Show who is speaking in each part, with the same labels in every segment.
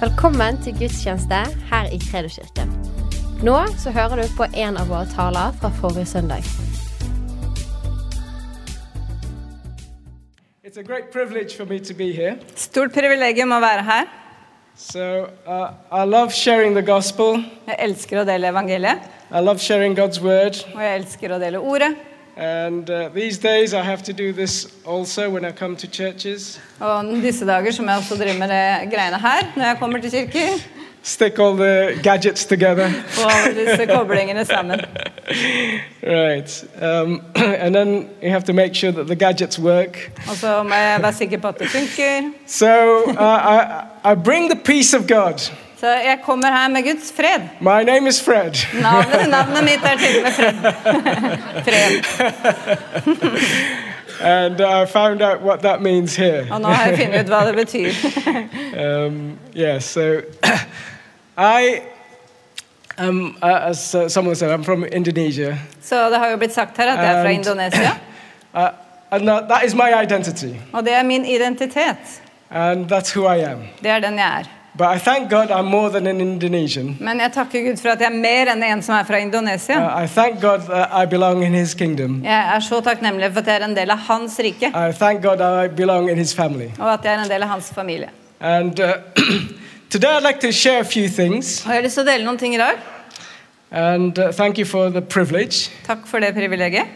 Speaker 1: Velkommen til gudstjeneste her i Kredoskirken. Nå så hører du på en av våre taler fra forrige søndag.
Speaker 2: It's a great privilege for me to be here.
Speaker 3: Stort privilegium å være her.
Speaker 2: So, uh, I love sharing the gospel.
Speaker 3: Jeg elsker å dele evangeliet,
Speaker 2: I love sharing God's word.
Speaker 3: og jeg elsker å dele ordet.
Speaker 2: And uh, these days, I have to do this also when I come to churches.
Speaker 3: Og disse dager som jeg også driver med det greiene her når jeg kommer til kirker.
Speaker 2: Stick all the gadgets together.
Speaker 3: Og alle disse koblingene sammen.
Speaker 2: right. Um, and then you have to make sure that the gadgets work.
Speaker 3: Og så må jeg være sikker på at det funker.
Speaker 2: So, uh, I, I bring the peace of God.
Speaker 3: Så jeg kommer her med Guds fred.
Speaker 2: My name is Fred.
Speaker 3: Navnet, navnet mitt er til og med Fred. Fred.
Speaker 2: And I found out what that means here.
Speaker 3: Og nå har jeg funnet ut hva det betyr.
Speaker 2: Um, yeah, so I uh, as uh, someone said, I'm from Indonesia.
Speaker 3: Så det har jo blitt sagt her at jeg er fra Indonesia.
Speaker 2: Uh, and that, that is my identity,
Speaker 3: Og det er min identitet.
Speaker 2: and that's who I am.
Speaker 3: Det er den jeg er.
Speaker 2: But I thank God I'm more than an Indonesian.
Speaker 3: Men jeg takker Gud for at jeg er mer enn en som er fra Indonesia.
Speaker 2: Uh, I thank God that I belong in His kingdom.
Speaker 3: Jeg er så takknemlig for at jeg er en del av hans rike,
Speaker 2: I thank God I belong in His family.
Speaker 3: og at jeg er en del av hans familie.
Speaker 2: And uh, today I'd like to share a few things.
Speaker 3: Og jeg har lyst til å dele noen ting i dag.
Speaker 2: And uh, thank you for the privilege.
Speaker 3: Takk for det privilegiet.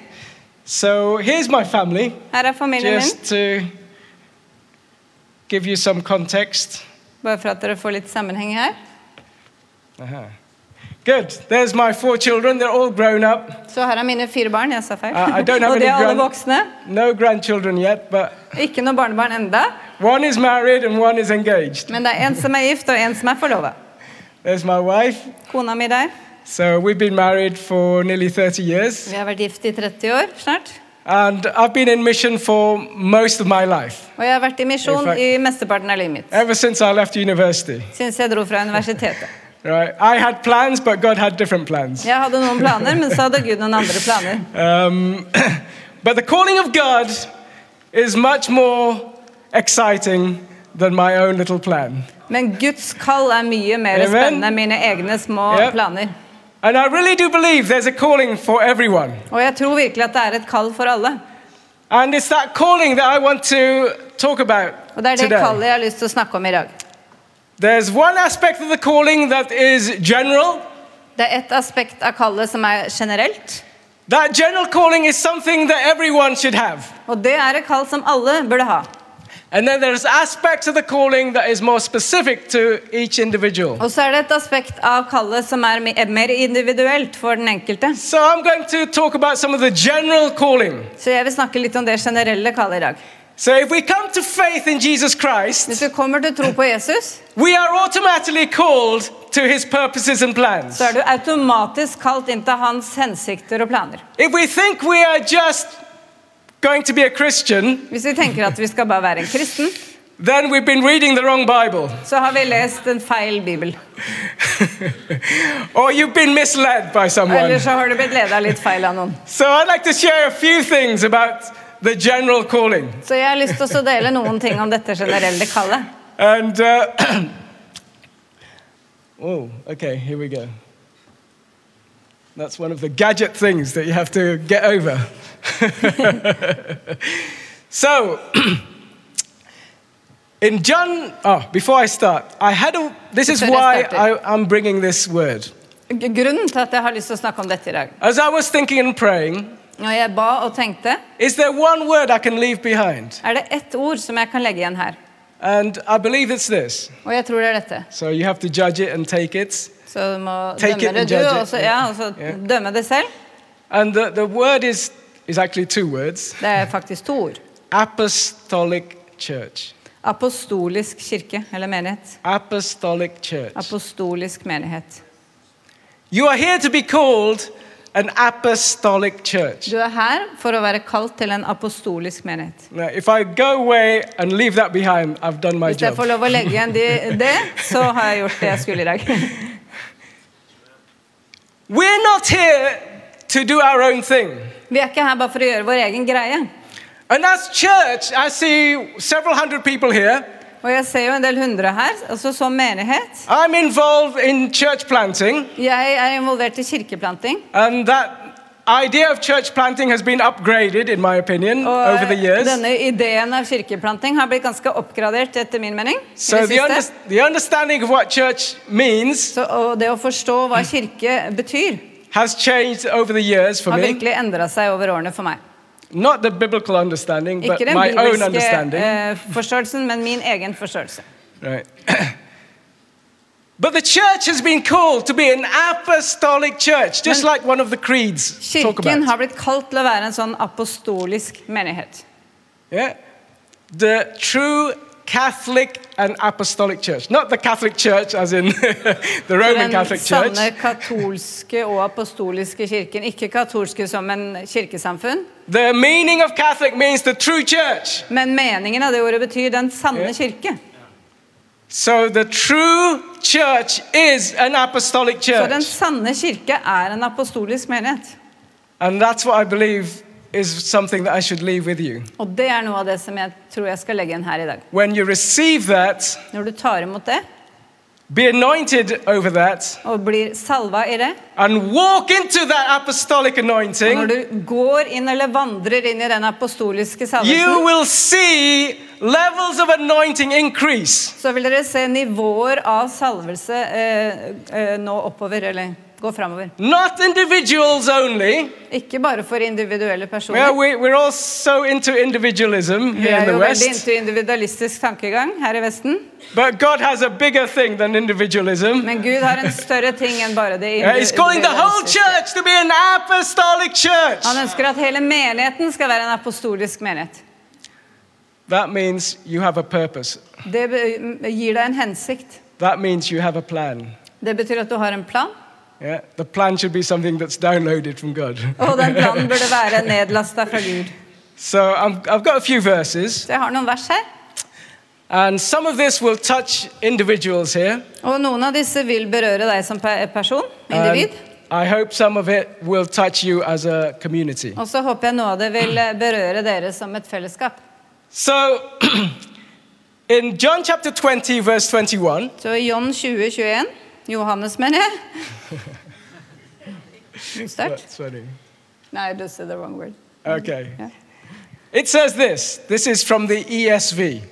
Speaker 2: So here's my family,
Speaker 3: Her er familien min,
Speaker 2: just to give you some context.
Speaker 3: Bare for at dere får litt sammenheng her.
Speaker 2: Uh-huh. Good. There's my four children. They're all grown up.
Speaker 3: Så her er mine fire barn. Jeg sa feil.
Speaker 2: Uh, I don't have
Speaker 3: Og de
Speaker 2: any
Speaker 3: er alle voksne.
Speaker 2: No grandchildren yet, but
Speaker 3: Ikke noe barnebarn enda.
Speaker 2: one is married and one is engaged.
Speaker 3: Men det er en som er gift, og en som er forlova.
Speaker 2: There's my wife.
Speaker 3: Kona mi der.
Speaker 2: So we've been married for nearly 30 years.
Speaker 3: Vi har vært gift i 30 år snart.
Speaker 2: And I've been in mission for most of my life,
Speaker 3: Og jeg har vært i misjon
Speaker 2: fact-
Speaker 3: i mesteparten av livet mitt.
Speaker 2: ever since I left university.
Speaker 3: Siden jeg dro fra universitetet.
Speaker 2: Right? I had plans, but God had different plans.
Speaker 3: Jeg hadde noen planer, men så hadde Gud noen andre planer.
Speaker 2: Um, but the calling of God is much more exciting than my own little plan.
Speaker 3: Men Guds kall er mye mer
Speaker 2: Amen.
Speaker 3: spennende enn mine egne små
Speaker 2: Yep.
Speaker 3: planer.
Speaker 2: And I really do believe there's a calling for everyone.
Speaker 3: Og jeg tror virkelig at det er et kall for alle.
Speaker 2: And it's that calling that I want to talk about
Speaker 3: Og det er det
Speaker 2: today.
Speaker 3: kallet jeg har lyst til å snakke om i dag.
Speaker 2: There's one aspect of the calling that is general.
Speaker 3: Det er et aspekt av kallet som er generelt.
Speaker 2: That general calling is something that everyone should have.
Speaker 3: Og det er et kall som alle burde ha.
Speaker 2: And then there's aspects of the calling that is more specific to each individual.
Speaker 3: Og så er det et aspekt av kallet som er er mer individuelt for den enkelte.
Speaker 2: So I'm going to talk about some of the general calling.
Speaker 3: Så jeg vil snakke litt om det generelle kallet i dag.
Speaker 2: So if we come to faith in Jesus Christ,
Speaker 3: Hvis vi kommer til tro på Jesus,
Speaker 2: we are automatically called to his purposes and plans.
Speaker 3: så er du automatisk kalt inn til hans hensikter og planer.
Speaker 2: If we think we are just going to be a Christian,
Speaker 3: Hvis vi tenker at vi skal bare være en kristen,
Speaker 2: then we've been reading the wrong Bible.
Speaker 3: så har vi lest en feil bibel.
Speaker 2: or you've been misled by someone.
Speaker 3: Eller så har du blitt leda litt feil av noen.
Speaker 2: So I'd like to share a few things about the general calling.
Speaker 3: Så jeg har lyst til å dele noen ting om dette generelle kallet.
Speaker 2: And, uh, oh, okay, here we go. That's one of the gadget things that you have to get over. so, in John, oh, before I start, I had a, this is why I, I'm bringing this word.
Speaker 3: G- Grunnen til at jeg har lyst til å snakke om dette i dag,
Speaker 2: As I was thinking and praying,
Speaker 3: når jeg ba og tenkte,
Speaker 2: is there one word I can leave behind?
Speaker 3: er det ett ord som jeg kan legge igjen her.
Speaker 2: And I believe it's this.
Speaker 3: Og jeg tror det er dette.
Speaker 2: So you have to judge it and take it.
Speaker 3: Så du må
Speaker 2: Take
Speaker 3: dømme det du, og så, ja, og så
Speaker 2: Yeah.
Speaker 3: dømme det selv.
Speaker 2: And the, the word is, is actually two words
Speaker 3: Det er faktisk to ord.
Speaker 2: apostolic church.
Speaker 3: Apostolisk kirke, eller menighet.
Speaker 2: Apostolic church.
Speaker 3: Apostolisk menighet.
Speaker 2: You are here to be called an apostolic church.
Speaker 3: Du er her for å være kalt til en apostolisk menighet.
Speaker 2: Now, if I go away and leave that behind, I've done my
Speaker 3: Hvis jeg
Speaker 2: job.
Speaker 3: får lov å legge igjen det, så har jeg gjort det jeg skulle i dag.
Speaker 2: We're not here to do our own thing.
Speaker 3: Vi er ikke her bare for å gjøre vår egen greie.
Speaker 2: And as church, I see several hundred people here.
Speaker 3: Og jeg ser jo en del hundre her, altså som menighet.
Speaker 2: I'm involved in church planting,
Speaker 3: Jeg er involvert i kirkeplanting.
Speaker 2: and that idea of church planting has been upgraded, in my opinion,
Speaker 3: Og
Speaker 2: over the years.
Speaker 3: denne ideen av kirkeplanting har blitt ganske oppgradert etter min mening.
Speaker 2: So the, under, the understanding of what church means
Speaker 3: Så, og det å forstå hva kirke betyr,
Speaker 2: has changed over the years for
Speaker 3: har
Speaker 2: me.
Speaker 3: virkelig endra seg over årene for meg.
Speaker 2: Not the biblical understanding, but
Speaker 3: Ikke den
Speaker 2: my own
Speaker 3: bibelske
Speaker 2: understanding.
Speaker 3: eh, forståelsen, men min egen forståelse.
Speaker 2: Right. but the church has been called to be an apostolic church, just
Speaker 3: Men-
Speaker 2: like one of the creeds talk
Speaker 3: Kirken
Speaker 2: about.
Speaker 3: har blitt kalt til å være en sånn apostolisk menighet.
Speaker 2: Yeah? The true Catholic and Apostolic Church. Not the Catholic Church as in the Roman Catholic Church.
Speaker 3: sanne katolske og apostoliske kirken. Ikke katolske som en kirkesamfunn,
Speaker 2: The meaning of Catholic means the true church.
Speaker 3: men meningen av det ordet betyr den sanne kirke.
Speaker 2: So the true church is an apostolic
Speaker 3: Så den sanne kirke er en apostolisk menighet.
Speaker 2: And that's what I believe is something that I should leave with you.
Speaker 3: Og det er noe av det som jeg tror jeg skal legge inn her i dag.
Speaker 2: When you receive that,
Speaker 3: Når du tar imot det,
Speaker 2: be anointed over that,
Speaker 3: og blir salva i det,
Speaker 2: and walk into that apostolic
Speaker 3: og når
Speaker 2: anointing,
Speaker 3: du går inn eller vandrer inn i den apostoliske
Speaker 2: you
Speaker 3: salvelsen,
Speaker 2: will see levels of anointing increase.
Speaker 3: så vil dere se nivåer av salvelse eh, eh, nå oppover, eller gå framover.
Speaker 2: Not individuals only.
Speaker 3: Ikke bare for individuelle personer.
Speaker 2: Yeah, we, we're all so into individualism
Speaker 3: Vi
Speaker 2: here in
Speaker 3: er jo veldig into individualistisk tankegang her i Vesten.
Speaker 2: But God has a bigger thing than individualism.
Speaker 3: Men Gud har en større ting enn bare det
Speaker 2: Yeah, He's calling the whole church to be an apostolic church.
Speaker 3: Han ønsker at hele menigheten skal være en apostolisk menighet.
Speaker 2: That means you have a purpose.
Speaker 3: Det gir deg en hensikt.
Speaker 2: That means you have a plan.
Speaker 3: Det betyr at du har en plan,
Speaker 2: Yeah? The plan should be something that's downloaded from God.
Speaker 3: og den planen burde være nedlasta fra Gud.
Speaker 2: so I'm, I've got a few verses,
Speaker 3: Så jeg har noen vers her.
Speaker 2: and some of this will touch individuals here.
Speaker 3: Og noen av disse vil berøre deg som pe- person, individ.
Speaker 2: and I hope some of it will touch you as a community.
Speaker 3: Og så håper jeg noe av det vil eh, berøre dere som et fellesskap.
Speaker 2: So, in John chapter 20, verse 21,
Speaker 3: Så i John 20, 21, Johannes mener jeg. Start?
Speaker 2: Sorry. No,
Speaker 3: Nei, just said the wrong word.
Speaker 2: Okay.
Speaker 3: Yeah.
Speaker 2: It says this. This is from the ESV.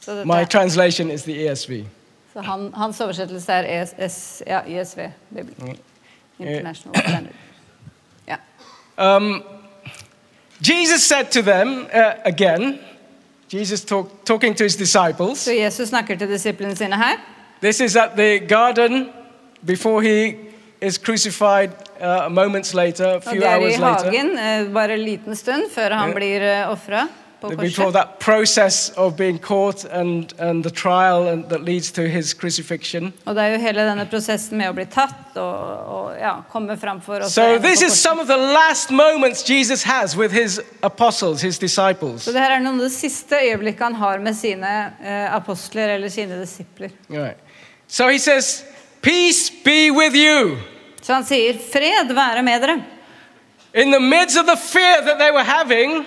Speaker 3: So
Speaker 2: My translation is the ESV.
Speaker 3: så han, hans oversettelse er ES, ES, ja, ESV. Bibel. International Standard. Yeah.
Speaker 2: Um, Jesus said to them uh, again, Jesus talk, talking to his disciples.
Speaker 3: Så Jesus snakker til disiplene sine her.
Speaker 2: This is at the garden before he is crucified uh, moments later, a few
Speaker 3: det er i
Speaker 2: hours later.
Speaker 3: hagen eh, bare en liten stund før han
Speaker 2: yeah.
Speaker 3: blir uh, ofra på
Speaker 2: Before
Speaker 3: korset.
Speaker 2: that process of being caught and, and the trial and, that leads to his crucifixion.
Speaker 3: Og det er jo hele denne prosessen med å bli tatt og, og ja, komme fram for oss.
Speaker 2: So, this is some of the last moments Jesus has with his apostles, his disciples.
Speaker 3: Så det her er noen av de siste øyeblikkene han har med sine eh, apostler eller sine disipler.
Speaker 2: Right. So he says, Peace be with you.
Speaker 3: Så han sier 'fred være med dere'.
Speaker 2: In the midst of the fear that they were having,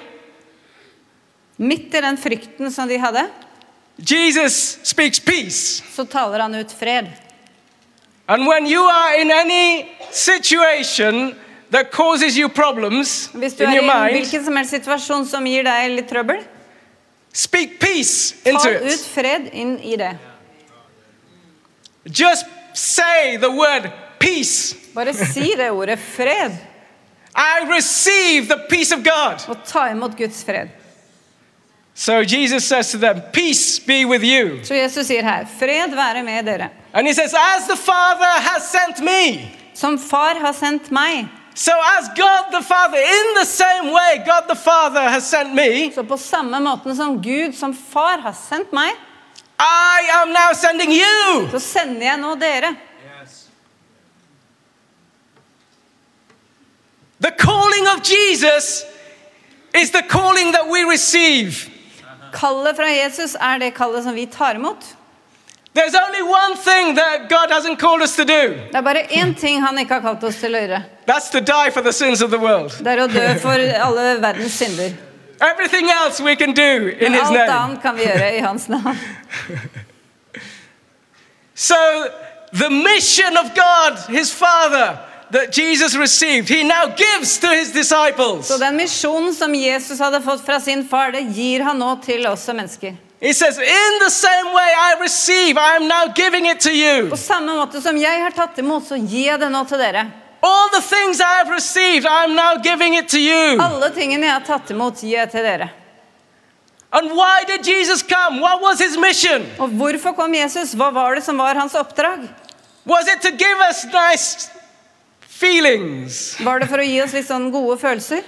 Speaker 3: Midt i den frykten som de hadde,
Speaker 2: Jesus speaks peace.
Speaker 3: så taler han ut fred.
Speaker 2: And when you are in any situation that causes you problems
Speaker 3: Hvis du
Speaker 2: in
Speaker 3: er i
Speaker 2: your mind,
Speaker 3: hvilken som helst situasjon som gir deg litt trøbbel,
Speaker 2: speak peace into
Speaker 3: ta ut
Speaker 2: it.
Speaker 3: fred inn i det.
Speaker 2: Just say the word peace.
Speaker 3: Bare si det ordet 'fred',
Speaker 2: I receive the peace of God.
Speaker 3: og ta imot Guds fred.
Speaker 2: So Jesus says to them, Peace be with you.
Speaker 3: Så Jesus sier her 'fred være med dere'.
Speaker 2: And he says, As the Father has sent me,
Speaker 3: Som far har sendt meg,
Speaker 2: so as God the Father, in the same way God the Father has sent me,
Speaker 3: så på samme måten som Gud som far har sendt meg,
Speaker 2: I am now sending you.
Speaker 3: så sender jeg nå dere.
Speaker 2: The calling of Jesus is the calling that we receive.
Speaker 3: Kallet fra Jesus er det kallet som vi tar imot.
Speaker 2: There's only one thing that God hasn't called us to do
Speaker 3: Det er bare én ting han ikke har kalt oss til å gjøre.
Speaker 2: that's to die for the sins of the world.
Speaker 3: Det er å dø for alle verdens synder.
Speaker 2: Everything else we can do in
Speaker 3: Men
Speaker 2: His name.
Speaker 3: annet kan vi gjøre i hans navn.
Speaker 2: So, the mission of God, His Father, that Jesus received, He now gives to His disciples.
Speaker 3: Så den misjonen som Jesus hadde fått fra sin far, det gir han nå til oss som mennesker.
Speaker 2: He says, In the same way I receive, I am now giving it to you.
Speaker 3: På samme måte som jeg har tatt imot, så gir jeg det nå til dere.
Speaker 2: All the things I have received, I'm now giving it to you.
Speaker 3: Alle tingene jeg har tatt imot, gir jeg til dere.
Speaker 2: And why did Jesus come? What was His mission?
Speaker 3: Og hvorfor kom Jesus? Hva var det som var hans oppdrag?
Speaker 2: Was it to give us nice feelings?
Speaker 3: Var det for å gi oss litt sånn gode følelser?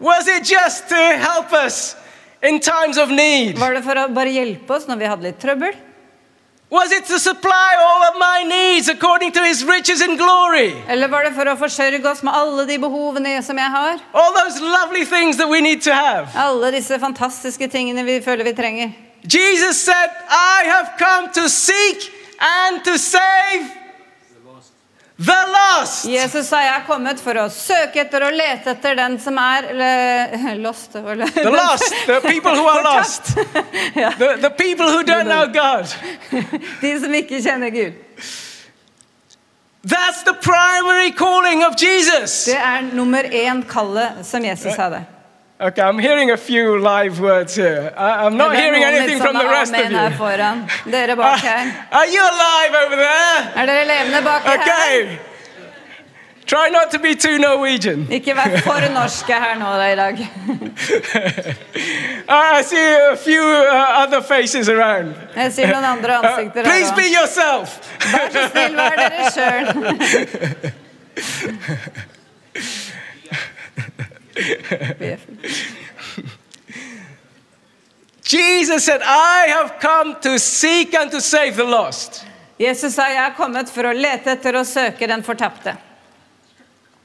Speaker 2: Was it just to help us in times of need?
Speaker 3: Var det for å bare hjelpe oss når vi hadde litt trøbbel?
Speaker 2: Was it to supply all of my needs according to his riches and glory?
Speaker 3: Eller var det for å forsørge oss med alle de behovene som jeg har?
Speaker 2: All those lovely things that we need to have.
Speaker 3: Alle disse fantastiske tingene vi føler vi trenger.
Speaker 2: Jesus said, I have come to seek and to save the lost.
Speaker 3: Jesus sa jeg er kommet for å søke etter og lete etter den som er lost.
Speaker 2: The lost, the people who are lost, the, the people who don't know God.
Speaker 3: De som ikke kjenner Gud.
Speaker 2: That's the primary calling of Jesus.
Speaker 3: Det er nummer én kallet som Jesus hadde.
Speaker 2: Okay, I'm hearing a few live words here. I, I'm not hearing anything from the rest of you.
Speaker 3: foran. Dere bak her.
Speaker 2: Are you alive over there?
Speaker 3: Er dere levende bak her?
Speaker 2: Okay. Try not to be too Norwegian.
Speaker 3: Ikke vær for norske her nå da i dag.
Speaker 2: I see a few uh, other faces around.
Speaker 3: Jeg ser noen andre
Speaker 2: Uh, please be yourself.
Speaker 3: Vær så snill, vær dere sjøl.
Speaker 2: Jesus said, I have come to seek and to save the lost.
Speaker 3: Jesus sa jeg er kommet for å lete etter og søke den fortapte.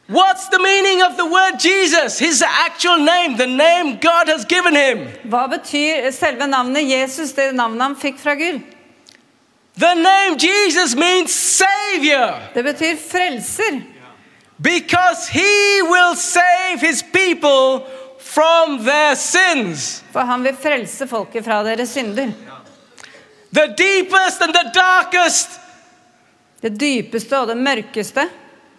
Speaker 2: What's the meaning of the word Jesus? His actual name, the name God has given him.
Speaker 3: Hva betyr selve navnet Jesus, det navnet han fikk fra Gud?
Speaker 2: The name Jesus means Savior
Speaker 3: Det betyr frelser.
Speaker 2: Because He will save His people from their sins.
Speaker 3: For han vil frelse folket fra deres synder.
Speaker 2: The deepest and the darkest,
Speaker 3: Det dypeste og det mørkeste.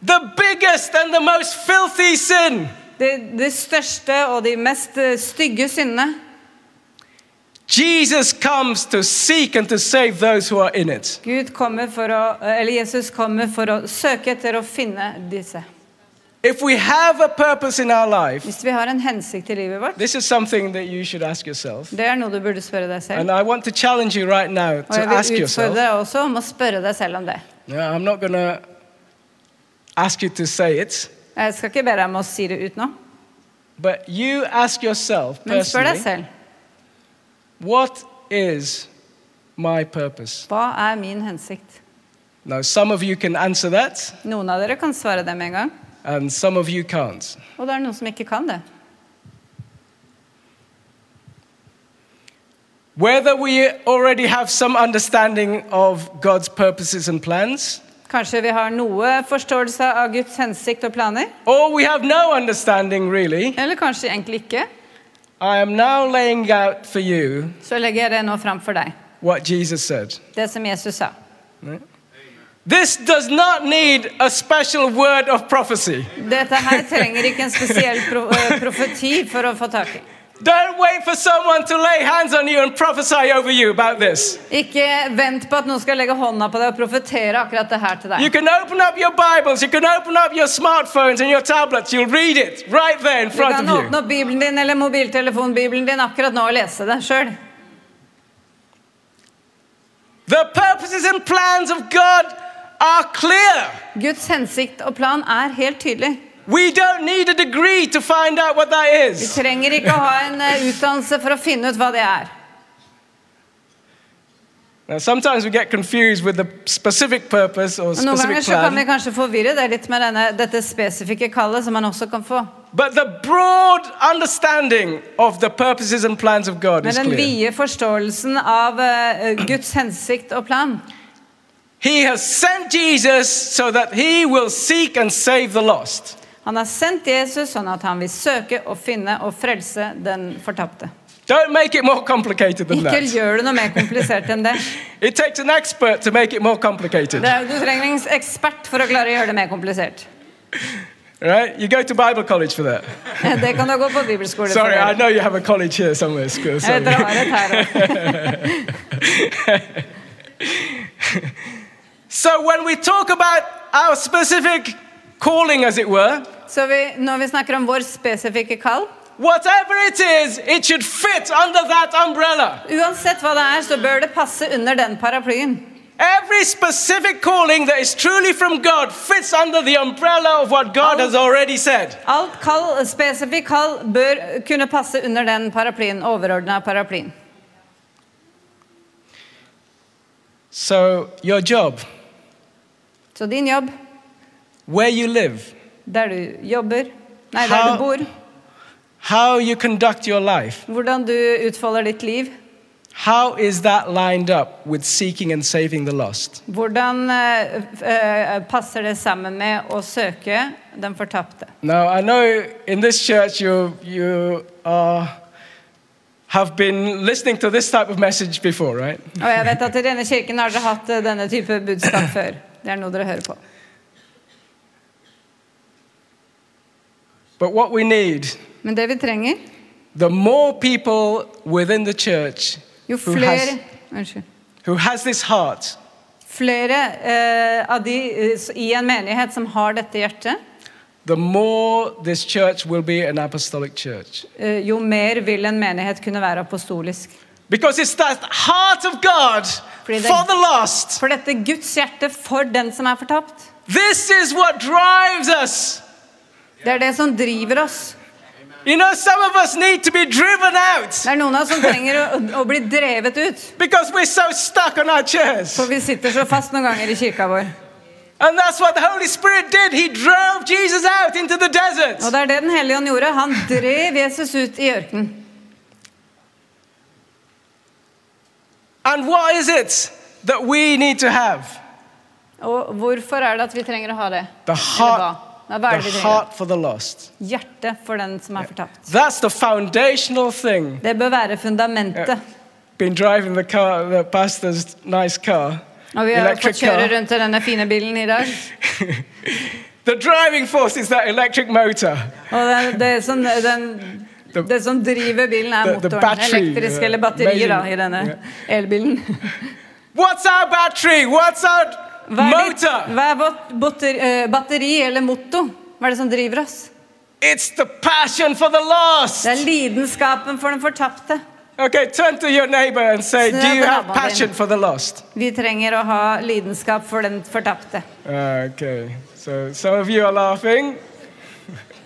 Speaker 2: the biggest and the most filthy sin.
Speaker 3: Det, det største og de mest eh, stygge syndene.
Speaker 2: Jesus comes to seek and to save those who are in it.
Speaker 3: Gud kommer for å, eller Jesus kommer for å søke etter å finne disse.
Speaker 2: If we have a purpose in our life,
Speaker 3: Hvis vi har en hensikt i livet vårt,
Speaker 2: this is something that you should ask yourself.
Speaker 3: det er noe du burde spørre deg selv.
Speaker 2: And I want to challenge you right now
Speaker 3: Og
Speaker 2: to
Speaker 3: jeg
Speaker 2: ask
Speaker 3: vil
Speaker 2: yourself.
Speaker 3: utfordre deg også om å spørre deg selv om det.
Speaker 2: Yeah, I'm not going to ask you to say it,
Speaker 3: Jeg skal ikke be deg om å si det ut nå,
Speaker 2: but you ask yourself
Speaker 3: men spør deg
Speaker 2: personally,
Speaker 3: selv.
Speaker 2: What is my purpose?
Speaker 3: Hva er min hensikt?
Speaker 2: Now, some of you can answer that,
Speaker 3: Noen av dere kan svare det med en gang,
Speaker 2: and some of you can't.
Speaker 3: og det er noen som ikke kan det.
Speaker 2: Whether we already have some understanding of God's purposes and plans,
Speaker 3: Kanskje vi har noe forståelse av Guds hensikt og planer?
Speaker 2: or we have no understanding really,
Speaker 3: Eller kanskje egentlig ikke?
Speaker 2: I am now laying out for you
Speaker 3: Så legger jeg det nå fram for
Speaker 2: what Jesus said.
Speaker 3: Det som Jesus sa.
Speaker 2: This does not need a special word of prophecy.
Speaker 3: Dette her trenger ikke en spesiell eh, profeti for å få tak i.
Speaker 2: Don't wait for someone to lay hands on you and prophesy over you about this.
Speaker 3: Ikke vent på at noen skal legge hånda på deg og profetere akkurat det her til
Speaker 2: You
Speaker 3: deg.
Speaker 2: can open up your Bibles, you can open up your smartphones and your tablets, you'll read it right there in
Speaker 3: Du
Speaker 2: front
Speaker 3: kan
Speaker 2: of you.
Speaker 3: åpne opp Bibelen din eller mobiltelefonbibelen din akkurat nå og lese det sjøl.
Speaker 2: The purposes and plans of God are clear.
Speaker 3: Guds hensikt og plan er helt tydelig.
Speaker 2: We don't need a degree to find out what that
Speaker 3: Vi trenger ikke å ha en eh, utdannelse for å finne ut hva det er.
Speaker 2: Now, sometimes we get confused with the specific purpose or
Speaker 3: Og Noen ganger
Speaker 2: specific
Speaker 3: så kan vi kanskje forvirre det litt med denne, dette spesifikke kallet som man også kan få.
Speaker 2: But the broad understanding of the purposes and plans of God
Speaker 3: Men
Speaker 2: is
Speaker 3: den vide forståelsen av eh, Guds hensikt og plan.
Speaker 2: He has sent Jesus so that he will seek and save the lost.
Speaker 3: Han har sendt Jesus sånn at han vil søke og finne og frelse den fortapte.
Speaker 2: Don't make it more complicated than
Speaker 3: Ikke
Speaker 2: that.
Speaker 3: gjør det noe mer komplisert enn det.
Speaker 2: It takes an expert to make it more complicated.
Speaker 3: er, du trenger en ekspert for å klare å gjøre det mer komplisert.
Speaker 2: Right? You go to Bible college for that.
Speaker 3: Det kan du gå på bibelskole for.
Speaker 2: Sorry, I
Speaker 3: å gjøre.
Speaker 2: know you have a college here somewhere. School, sorry.
Speaker 3: vet dere har et her.
Speaker 2: So when we talk about our specific calling, as it were,
Speaker 3: Så vi, når vi snakker om vår spesifikke kall,
Speaker 2: whatever it is, it should fit under that umbrella.
Speaker 3: uansett hva det er, så bør det passe under den paraplyen.
Speaker 2: Every specific calling that is truly from God fits under the umbrella of what God has already said.
Speaker 3: Alt kall, spesifikk kall bør kunne passe under den paraplyen, overordna paraplyen.
Speaker 2: So, your job,
Speaker 3: Så din jobb,
Speaker 2: where you live,
Speaker 3: der du jobber, nei, der
Speaker 2: How-
Speaker 3: du bor,
Speaker 2: how you conduct your life,
Speaker 3: hvordan du utfolder ditt liv,
Speaker 2: how is that lined up with seeking and saving the lost?
Speaker 3: hvordan eh, eh, passer det sammen med å søke den fortapte?
Speaker 2: Now, I know in this church you, you are, have been listening to this type of message before, right?
Speaker 3: Og jeg vet at i denne kirken har dere hatt eh, denne type budskap før. Det er noe dere hører på.
Speaker 2: But what we need,
Speaker 3: Men det vi trenger,
Speaker 2: the more people within the church
Speaker 3: jo
Speaker 2: who
Speaker 3: flere
Speaker 2: has,
Speaker 3: Unnskyld.
Speaker 2: who has this heart,
Speaker 3: Flere eh, av de eh, i en menighet som har dette hjertet,
Speaker 2: the more this church will be an apostolic church.
Speaker 3: eh, jo mer vil en menighet kunne være apostolisk.
Speaker 2: Because it's that heart of God
Speaker 3: Fordi det-
Speaker 2: for the lost.
Speaker 3: For dette Guds hjerte for den som er fortapt,
Speaker 2: This is what drives us.
Speaker 3: Det er det som driver oss.
Speaker 2: You know, some of us need to be driven out
Speaker 3: Det er noen av oss som trenger å, å bli drevet ut.
Speaker 2: because we're so stuck on our chairs.
Speaker 3: For vi sitter så fast noen ganger i kirka vår.
Speaker 2: And that's what the Holy Spirit did. He drove Jesus out into the desert.
Speaker 3: Og det er det Den hellige ånd gjorde. Han drev Jesus ut i ørkenen.
Speaker 2: And what is it that we need to have?
Speaker 3: Og hvorfor er det at vi trenger å ha det?
Speaker 2: The heart,
Speaker 3: Er
Speaker 2: the heart for the lost.
Speaker 3: For den som er fortapt.
Speaker 2: That's the foundational thing.
Speaker 3: Det bør være fundamentet.
Speaker 2: Been driving the car, the pastor's nice car,
Speaker 3: Og vi har fått kjøre
Speaker 2: car.
Speaker 3: rundt i denne fine bilen i dag.
Speaker 2: The driving force is that electric motor.
Speaker 3: Og det, det, som, den,
Speaker 2: The-
Speaker 3: det som driver bilen, er
Speaker 2: the- the battery,
Speaker 3: Elektrisk
Speaker 2: uh,
Speaker 3: eller batterier da, i denne elbilen.
Speaker 2: What's our battery? What's our
Speaker 3: Hva er, ditt, hva er vårt botter, eh, batteri eller motto? Hva er det som driver oss?
Speaker 2: It's the passion for the lost.
Speaker 3: Det er lidenskapen for den fortapte.
Speaker 2: Okay, turn to your neighbor and say, Do you have passion for the lost?
Speaker 3: Vi trenger å ha lidenskap for den fortapte.
Speaker 2: Okay, so some of you are laughing.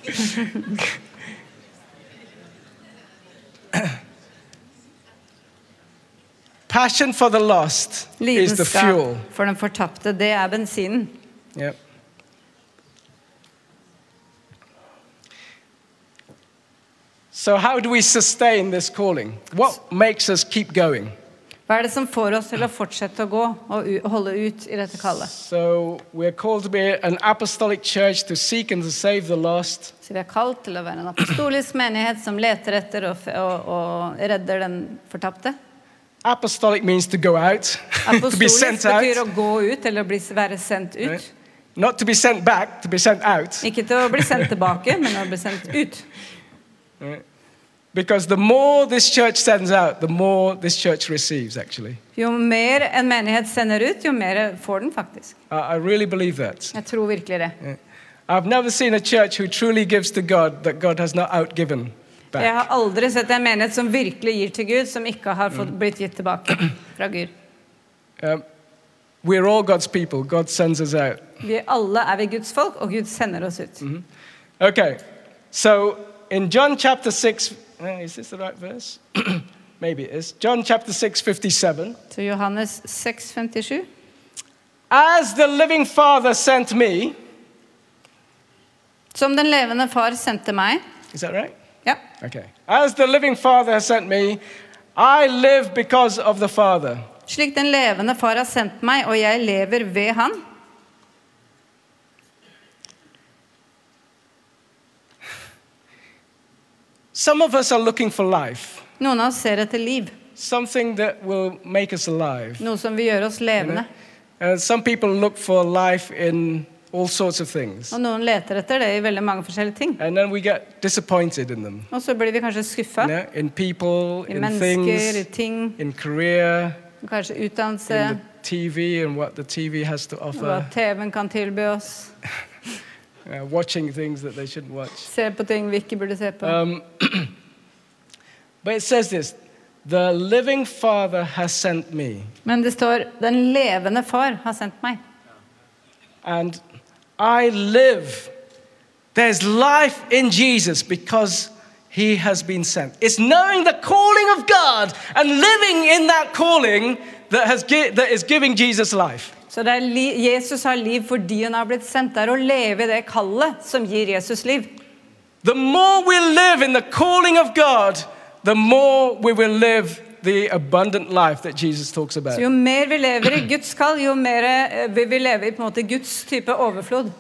Speaker 2: Passion for the lost is the fuel.
Speaker 3: Lidenskap for den fortapte, det er bensinen.
Speaker 2: Yep. So, how do we sustain this calling? What makes us keep going?
Speaker 3: Hva er det som får oss til å fortsette å gå og holde ut i dette kallet?
Speaker 2: So, we're called to be an apostolic church to seek and to save the lost.
Speaker 3: Så vi er kalt til å være en apostolisk menighet som leter etter og, og, og redder den fortapte.
Speaker 2: Apostolic means to go out, to be
Speaker 3: Apostolisk
Speaker 2: out.
Speaker 3: betyr å gå ut eller bli, være sendt ut.
Speaker 2: Right? Not to be sent back, to be sent out.
Speaker 3: Ikke til å bli sendt tilbake, men å bli sendt ut.
Speaker 2: Because the more this church sends out, the more this church receives, actually.
Speaker 3: Jo mer en menighet sender ut, jo mer får den faktisk.
Speaker 2: I, I really believe that.
Speaker 3: Jeg tror virkelig det.
Speaker 2: I've never seen a church who truly gives to God that God has not outgiven
Speaker 3: Jeg har aldri sett en menighet som virkelig gir til Gud, som ikke har fått blitt gitt tilbake fra Gud.
Speaker 2: Um, we're all God's people. God sends us out.
Speaker 3: Vi alle er vi Guds folk, og Gud sender oss ut.
Speaker 2: Okay, so in John chapter 6, uh, is this the right verse? Maybe it is. John chapter 6, 57.
Speaker 3: To Johannes 6, 57.
Speaker 2: As the living Father sent me,
Speaker 3: Som den levende far sendte meg.
Speaker 2: is that right?
Speaker 3: Yep.
Speaker 2: Okay. As the living Father has sent me, I live because of the Father.
Speaker 3: Slik den levende far har sendt meg, og jeg lever ved han.
Speaker 2: Some of us are looking for life.
Speaker 3: Noen av oss ser etter liv.
Speaker 2: Something that will make us alive.
Speaker 3: Noe som vil gjøre oss levende.
Speaker 2: You know? uh, some people look for life in all sorts of things.
Speaker 3: Og noen leter etter det i veldig mange forskjellige ting.
Speaker 2: And then we get disappointed in them.
Speaker 3: Og så blir vi kanskje skuffa
Speaker 2: You know, in people,
Speaker 3: i
Speaker 2: in
Speaker 3: mennesker, i
Speaker 2: things,
Speaker 3: ting,
Speaker 2: in career,
Speaker 3: kanskje
Speaker 2: in the TV and what the TV has to
Speaker 3: hva TV-en kan tilby oss.
Speaker 2: uh, watching things that they shouldn't watch.
Speaker 3: Se på ting vi ikke burde se på.
Speaker 2: Um, but it says this The living Father has sent me,
Speaker 3: Men det står 'Den levende far har sendt meg'.
Speaker 2: and I live. There's life in Jesus because he has been sent. It's knowing the calling of God and living in that calling that, has that is giving Jesus life.
Speaker 3: Så det er Jesus har liv fordi han har blitt sendt. Det er å leve i det kallet som gir Jesus liv.
Speaker 2: The more we live in the calling of God, the more we will live the abundant life that Jesus talks about.
Speaker 3: Så jo mer vi lever i Guds kall, jo mer vi vil vi leve i på en måte Guds type overflod.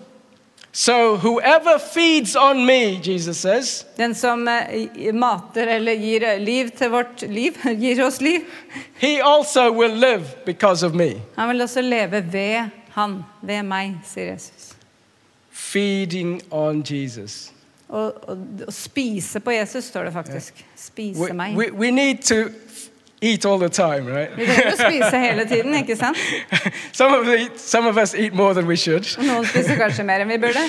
Speaker 2: So, whoever feeds on me, Jesus says,
Speaker 3: Den som eh, mater eller gir eh, liv til vårt liv, gir oss liv,
Speaker 2: he also will live because of me.
Speaker 3: han vil også leve ved han, ved meg, sier Jesus.
Speaker 2: Feeding on Jesus.
Speaker 3: Å, spise på Jesus, står det faktisk. Spise
Speaker 2: We, we, we need to eat all the time, right?
Speaker 3: Vi trenger å spise hele tiden, ikke sant?
Speaker 2: some, of the, some of us eat more than we should.
Speaker 3: Noen spiser kanskje mer enn vi burde.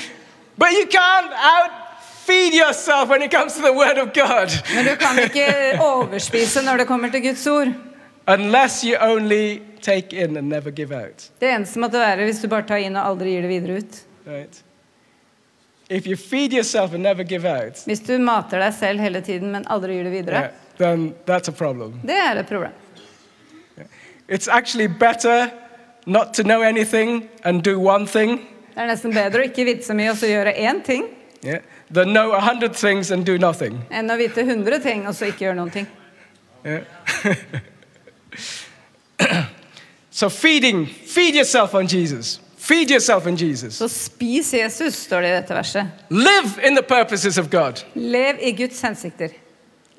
Speaker 2: But you can't outfeed yourself when it comes to the Word of God
Speaker 3: Men du kan ikke overspise når det kommer til Guds ord.
Speaker 2: unless you only take in and never give out.
Speaker 3: Det eneste måtte være hvis du bare tar inn og aldri gir det videre ut.
Speaker 2: Right? If you feed yourself and never give out,
Speaker 3: Hvis du mater deg selv hele tiden, men aldri gir det videre,
Speaker 2: yeah, then that's a problem.
Speaker 3: det er et problem.
Speaker 2: It's actually better not to know anything and do one thing
Speaker 3: Det er nesten bedre å ikke vite så mye og så gjøre én ting,
Speaker 2: yeah, than know a hundred things and do nothing.
Speaker 3: enn å vite 100 ting og så ikke gjøre noen ting.
Speaker 2: Yeah. so feeding, feed yourself on Jesus. Feed yourself in Jesus.
Speaker 3: Så spis Jesus, står det i dette verset.
Speaker 2: Live in the purposes of God.
Speaker 3: Lev i Guds hensikter.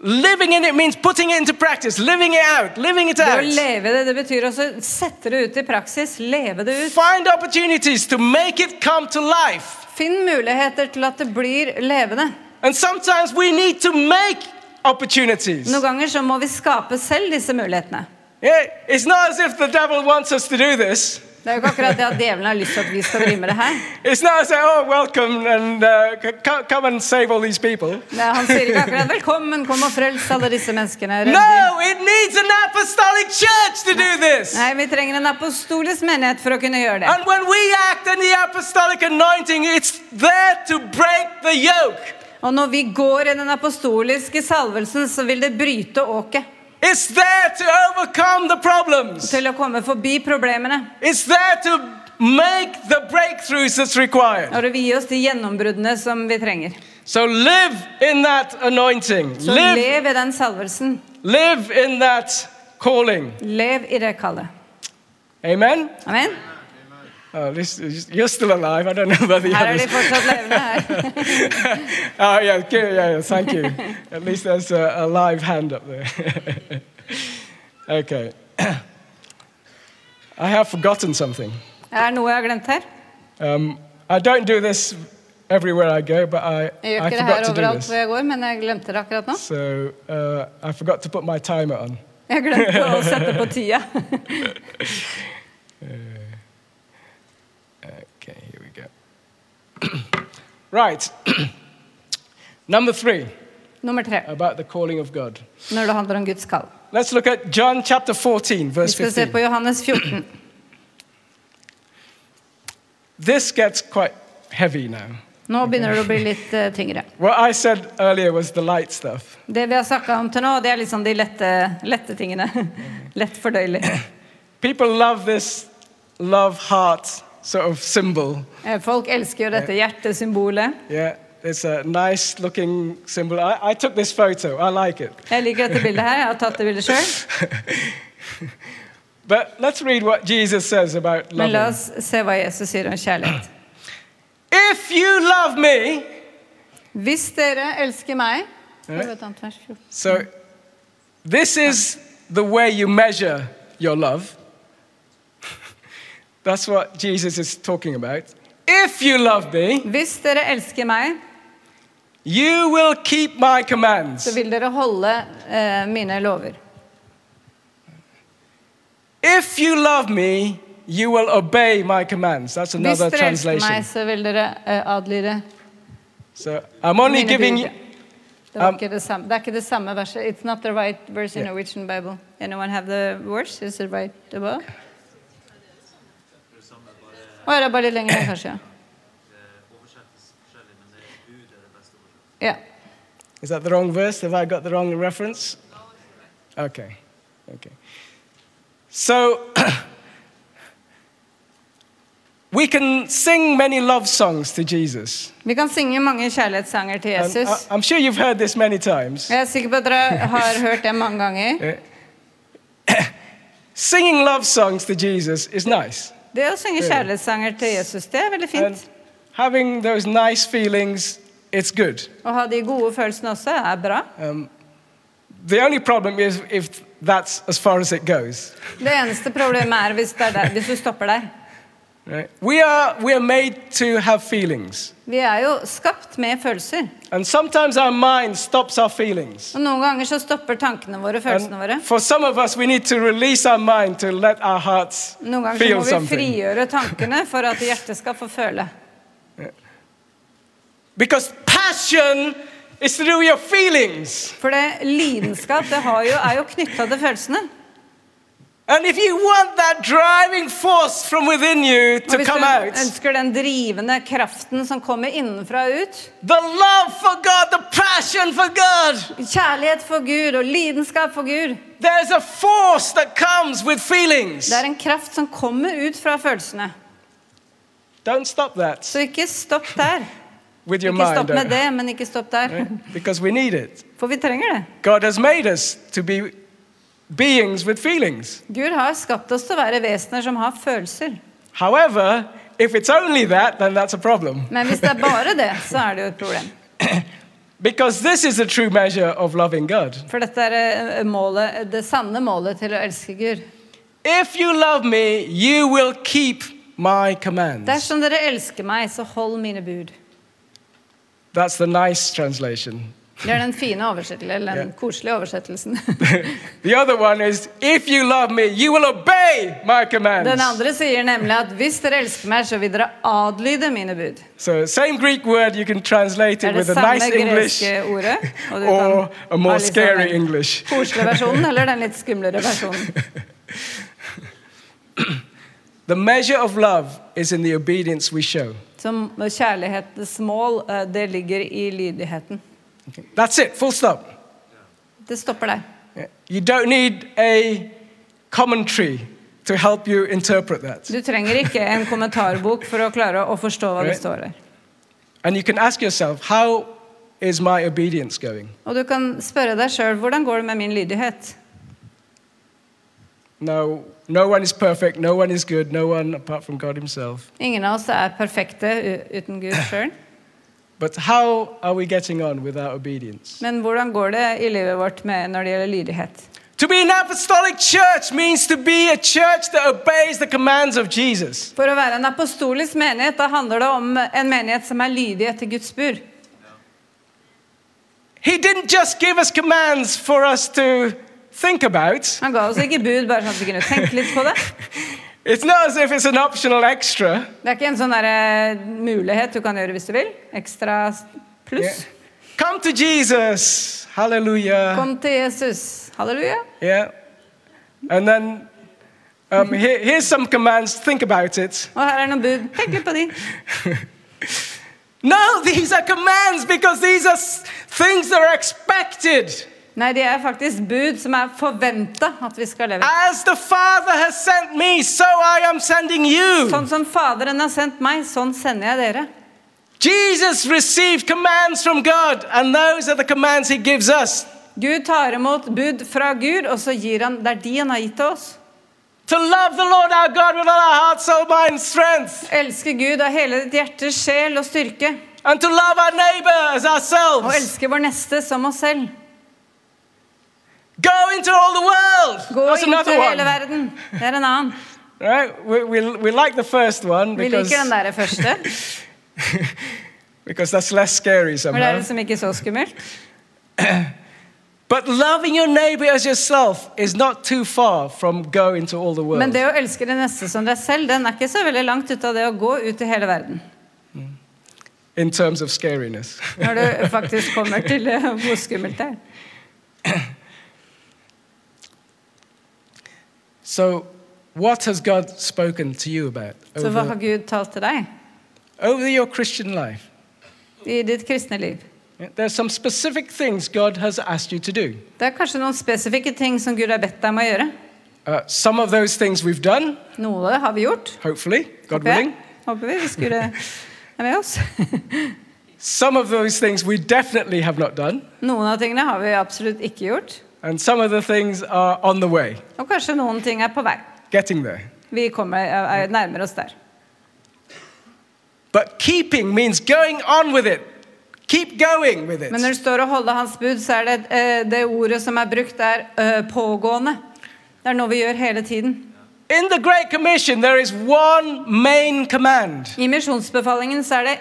Speaker 2: Living in it means putting it into practice, living it out, living it
Speaker 3: Det å
Speaker 2: out.
Speaker 3: leve det, det betyr også sette det ut i praksis, leve det ut.
Speaker 2: Find opportunities to make it come to life.
Speaker 3: Finn muligheter til at det blir levende.
Speaker 2: And sometimes we need to make opportunities.
Speaker 3: Noen ganger så må vi skape selv disse mulighetene.
Speaker 2: Yeah, it's not as if the devil wants us to do this.
Speaker 3: Det er jo ikke akkurat det at djevelen har lyst til at vi skal drive med det her.
Speaker 2: If, oh, and uh, come and save all these people.
Speaker 3: Nei, han sier ikke akkurat 'velkommen, kom og frels alle disse menneskene'.
Speaker 2: No, it needs an apostolic church to do this.
Speaker 3: Nei, vi trenger en apostolisk menighet for å kunne gjøre det.
Speaker 2: And when we act in the apostolic anointing, it's there to break the yoke.
Speaker 3: Og når vi går i den apostoliske salvelsen, så vil det bryte åket
Speaker 2: It's there to overcome the problems.
Speaker 3: til å komme forbi problemene.
Speaker 2: It's there to make the breakthroughs that's required.
Speaker 3: Og det vil gi oss de gjennombruddene som vi trenger.
Speaker 2: So live in that anointing.
Speaker 3: Så
Speaker 2: Live,
Speaker 3: lev i den salvelsen.
Speaker 2: live in that calling.
Speaker 3: Lev i det kallet.
Speaker 2: Amen.
Speaker 3: Amen.
Speaker 2: This, you're still alive. I don't know about the
Speaker 3: er
Speaker 2: others.
Speaker 3: fortsatt levende her.
Speaker 2: oh yeah, good, yeah, yeah, thank you. At least there's a, a live hand up there. okay. I have forgotten something.
Speaker 3: Er noe jeg har glemt her?
Speaker 2: Um, I don't do this everywhere I go, but I, I forgot to do this.
Speaker 3: jeg går, men jeg glemte det akkurat nå.
Speaker 2: So uh, I forgot to put my timer on.
Speaker 3: Jeg glemte å sette på tida.
Speaker 2: Okay, here we go. right. Number three,
Speaker 3: Nummer tre,
Speaker 2: about the calling of God.
Speaker 3: når det handler om Guds kall.
Speaker 2: Let's look at John chapter 14, verse 15.
Speaker 3: Vi skal se
Speaker 2: 15.
Speaker 3: på Johannes 14.
Speaker 2: This gets quite heavy now.
Speaker 3: Nå begynner det å bli litt eh, tyngre.
Speaker 2: What I said earlier was the light stuff.
Speaker 3: Det vi har snakka om til nå, det er liksom de lette, lette tingene. Lett fordøyelig.
Speaker 2: People love this love heart sort of symbol.
Speaker 3: Eh, Folk elsker jo dette hjertesymbolet.
Speaker 2: Yeah, it's a nice looking symbol. I, I took this photo, I like it.
Speaker 3: Jeg liker dette bildet her. Jeg har tatt det bildet sjøl.
Speaker 2: But let's read what Jesus says about
Speaker 3: Men la oss se hva Jesus sier om kjærlighet.
Speaker 2: If you love me,
Speaker 3: Hvis dere elsker meg, Det var et annet vers. 14.
Speaker 2: So, this is the way you measure your love. That's what Jesus is talking about. If you love me,
Speaker 3: Hvis dere elsker meg,
Speaker 2: you will keep my commands.
Speaker 3: så vil dere holde eh, mine lover.
Speaker 2: If you love me, you will obey my commands. That's
Speaker 3: Hvis
Speaker 2: another
Speaker 3: dere elsker
Speaker 2: translation.
Speaker 3: meg, så vil dere eh, adlyde
Speaker 2: So, I'm only
Speaker 3: mine
Speaker 2: giving
Speaker 3: bud. Det, var
Speaker 2: Um,
Speaker 3: ikke det, samme. det er ikke det samme verset. It's not the right verse in
Speaker 2: Yeah.
Speaker 3: Norwegian Bible. Anyone have the verse? Is it right above? Å, det bare litt lenger ned, kanskje? ja. Ja.
Speaker 2: Is that the wrong verse? Have I got the wrong reference? Okay. Okay. So we can sing many love songs to Jesus.
Speaker 3: Vi kan synge mange kjærlighetssanger til
Speaker 2: And uh,
Speaker 3: Jesus.
Speaker 2: I, am sure you've heard this many times.
Speaker 3: Jeg er sikker på at dere har hørt det mange ganger.
Speaker 2: Eh, singing love songs to Jesus is nice.
Speaker 3: Det å synge kjærlighetssanger til Jesus, det er veldig fint.
Speaker 2: having those nice feelings, it's good.
Speaker 3: Å ha de gode følelsene også er bra.
Speaker 2: The only problem is if that's as far as it goes.
Speaker 3: Det eneste problemet er hvis, det er der, hvis du stopper der.
Speaker 2: Right? We, are, we are made to have feelings.
Speaker 3: Vi er jo skapt med følelser.
Speaker 2: And sometimes our mind stops our feelings.
Speaker 3: Og noen ganger så stopper tankene våre følelsene våre.
Speaker 2: For some of us, we need to release our mind to let our hearts
Speaker 3: Noen ganger så
Speaker 2: feel
Speaker 3: må vi
Speaker 2: something.
Speaker 3: frigjøre tankene for at hjertet skal få føle.
Speaker 2: Because passion is through your feelings.
Speaker 3: For det lidenskap det jo, er jo knytta til følelsene.
Speaker 2: And if you want that driving force from within you to come out,
Speaker 3: ønsker den drivende kraften som kommer innenfra og ut,
Speaker 2: the love for God, the passion for God,
Speaker 3: kjærlighet for Gud og lidenskap for Gud,
Speaker 2: there's a force that comes with feelings.
Speaker 3: det er en kraft som kommer ut fra følelsene.
Speaker 2: Don't stop that
Speaker 3: Så ikke stopp der.
Speaker 2: with your
Speaker 3: Ikke
Speaker 2: mind.
Speaker 3: stopp med det, men ikke stopp der.
Speaker 2: Because we need it.
Speaker 3: For vi trenger det.
Speaker 2: God has made us to be beings with feelings.
Speaker 3: Gud har skapt oss til å være vesener som har følelser.
Speaker 2: However, if it's only that, then that's a problem.
Speaker 3: Men hvis det er bare det, så er det jo et problem.
Speaker 2: Because this is the true measure of loving God.
Speaker 3: For dette er eh, målet, det sanne målet til å elske Gud.
Speaker 2: If you love me, you will keep my commands.
Speaker 3: Dersom dere elsker meg, så hold mine bud.
Speaker 2: That's the nice translation.
Speaker 3: Det er den fine oversettelsen, eller den koselige oversettelsen.
Speaker 2: the other one is, if you love me, you will obey my commands.
Speaker 3: Den andre sier nemlig at hvis dere elsker meg, så vil dere adlyde mine bud.
Speaker 2: So, same Greek word, you can translate it with a nice English
Speaker 3: ordet.
Speaker 2: Or a more
Speaker 3: liksom
Speaker 2: scary English.
Speaker 3: koselige versjonen eller den litt skumlere versjonen.
Speaker 2: The measure of love is in the obedience we show.
Speaker 3: Som kjærlighetens mål, eh, det ligger i lydigheten.
Speaker 2: That's it, full stop.
Speaker 3: Det stopper der.
Speaker 2: You don't need a commentary to help you interpret that.
Speaker 3: Du trenger ikke en kommentarbok for å klare å forstå hva det står der.
Speaker 2: And you can ask yourself, how is my obedience going?
Speaker 3: Og du kan spørre deg sjøl hvordan går det med min lydighet.
Speaker 2: No, no one is perfect, no one is good, no one apart from God Himself.
Speaker 3: Ingen av oss er perfekte uten Gud sjøl. Men hvordan går det i livet vårt med når det gjelder lydighet?
Speaker 2: To be an apostolic church means to be a church that obeys the commands of Jesus.
Speaker 3: For å være en apostolisk menighet, da handler det om en menighet som er lydig etter Guds bud.
Speaker 2: He didn't just give us commands for us to think about.
Speaker 3: Han ga oss ikke bud bare sånn at vi kunne tenke litt på det.
Speaker 2: It's not as if it's an optional extra.
Speaker 3: Det er ikke en sånn der, eh, mulighet du kan gjøre hvis du vil. Ekstra pluss.
Speaker 2: Yeah. Come to Jesus. Hallelujah.
Speaker 3: Kom til Jesus. Halleluja.
Speaker 2: Yeah. And then um, here, here's some commands. Think about it.
Speaker 3: Og her er noen bud. Tenk litt på de.
Speaker 2: No, these are commands because these are things that are expected.
Speaker 3: Nei, de er faktisk bud som er forventa at vi skal leve.
Speaker 2: As the Father has sent me, so I am sending you.
Speaker 3: Sånn som Faderen har sendt meg, sånn sender jeg dere.
Speaker 2: Jesus received commands from God, and those are the commands he gives us.
Speaker 3: Gud tar imot bud fra Gud, og så gir han Det er de han har gitt til oss.
Speaker 2: To love the Lord our God with all our heart, soul, mind, strength.
Speaker 3: Elske Gud av hele ditt hjerte, sjel og styrke.
Speaker 2: and to love our neighbor as
Speaker 3: Og
Speaker 2: ourselves.
Speaker 3: elske vår neste som oss selv.
Speaker 2: Go into all the world.
Speaker 3: Gå
Speaker 2: That's
Speaker 3: inn til hele verden. Det er en annen.
Speaker 2: Right? We, we, we like the first one
Speaker 3: Vi liker den der første,
Speaker 2: because that's less scary
Speaker 3: for det er
Speaker 2: somehow.
Speaker 3: liksom ikke så skummelt.
Speaker 2: But loving your neighbor as yourself is not too far from go into all the world.
Speaker 3: Men det å elske det neste som deg selv, den er ikke så veldig langt ut av det å gå ut i hele verden.
Speaker 2: in terms of scariness.
Speaker 3: Når du faktisk kommer til hvor skummelt det er.
Speaker 2: so, what has God spoken to you about
Speaker 3: Så hva har Gud talt til deg
Speaker 2: over your Christian life?
Speaker 3: i ditt kristne liv?
Speaker 2: There's some specific things God has asked you to do.
Speaker 3: Det er kanskje noen spesifikke ting som Gud har bedt deg om å gjøre.
Speaker 2: Uh, some of those things we've done,
Speaker 3: Noe har vi gjort.
Speaker 2: hopefully, God
Speaker 3: håper jeg.
Speaker 2: willing.
Speaker 3: Håper vi hvis Gud er med oss.
Speaker 2: Some of those things we definitely have not done,
Speaker 3: Noen av tingene har vi absolutt ikke gjort.
Speaker 2: And some of the things are on the way,
Speaker 3: Og kanskje noen ting er på vei.
Speaker 2: getting there.
Speaker 3: Vi kommer, er nærmer oss der.
Speaker 2: But keeping means going on with it. Keep going with it.
Speaker 3: Men når det står å holde hans bud, så er det uh, det ordet som er brukt, er uh, pågående. Det er noe vi gjør hele tiden.
Speaker 2: In the Great Commission, there is one main command.
Speaker 3: I misjonsbefalingen så er det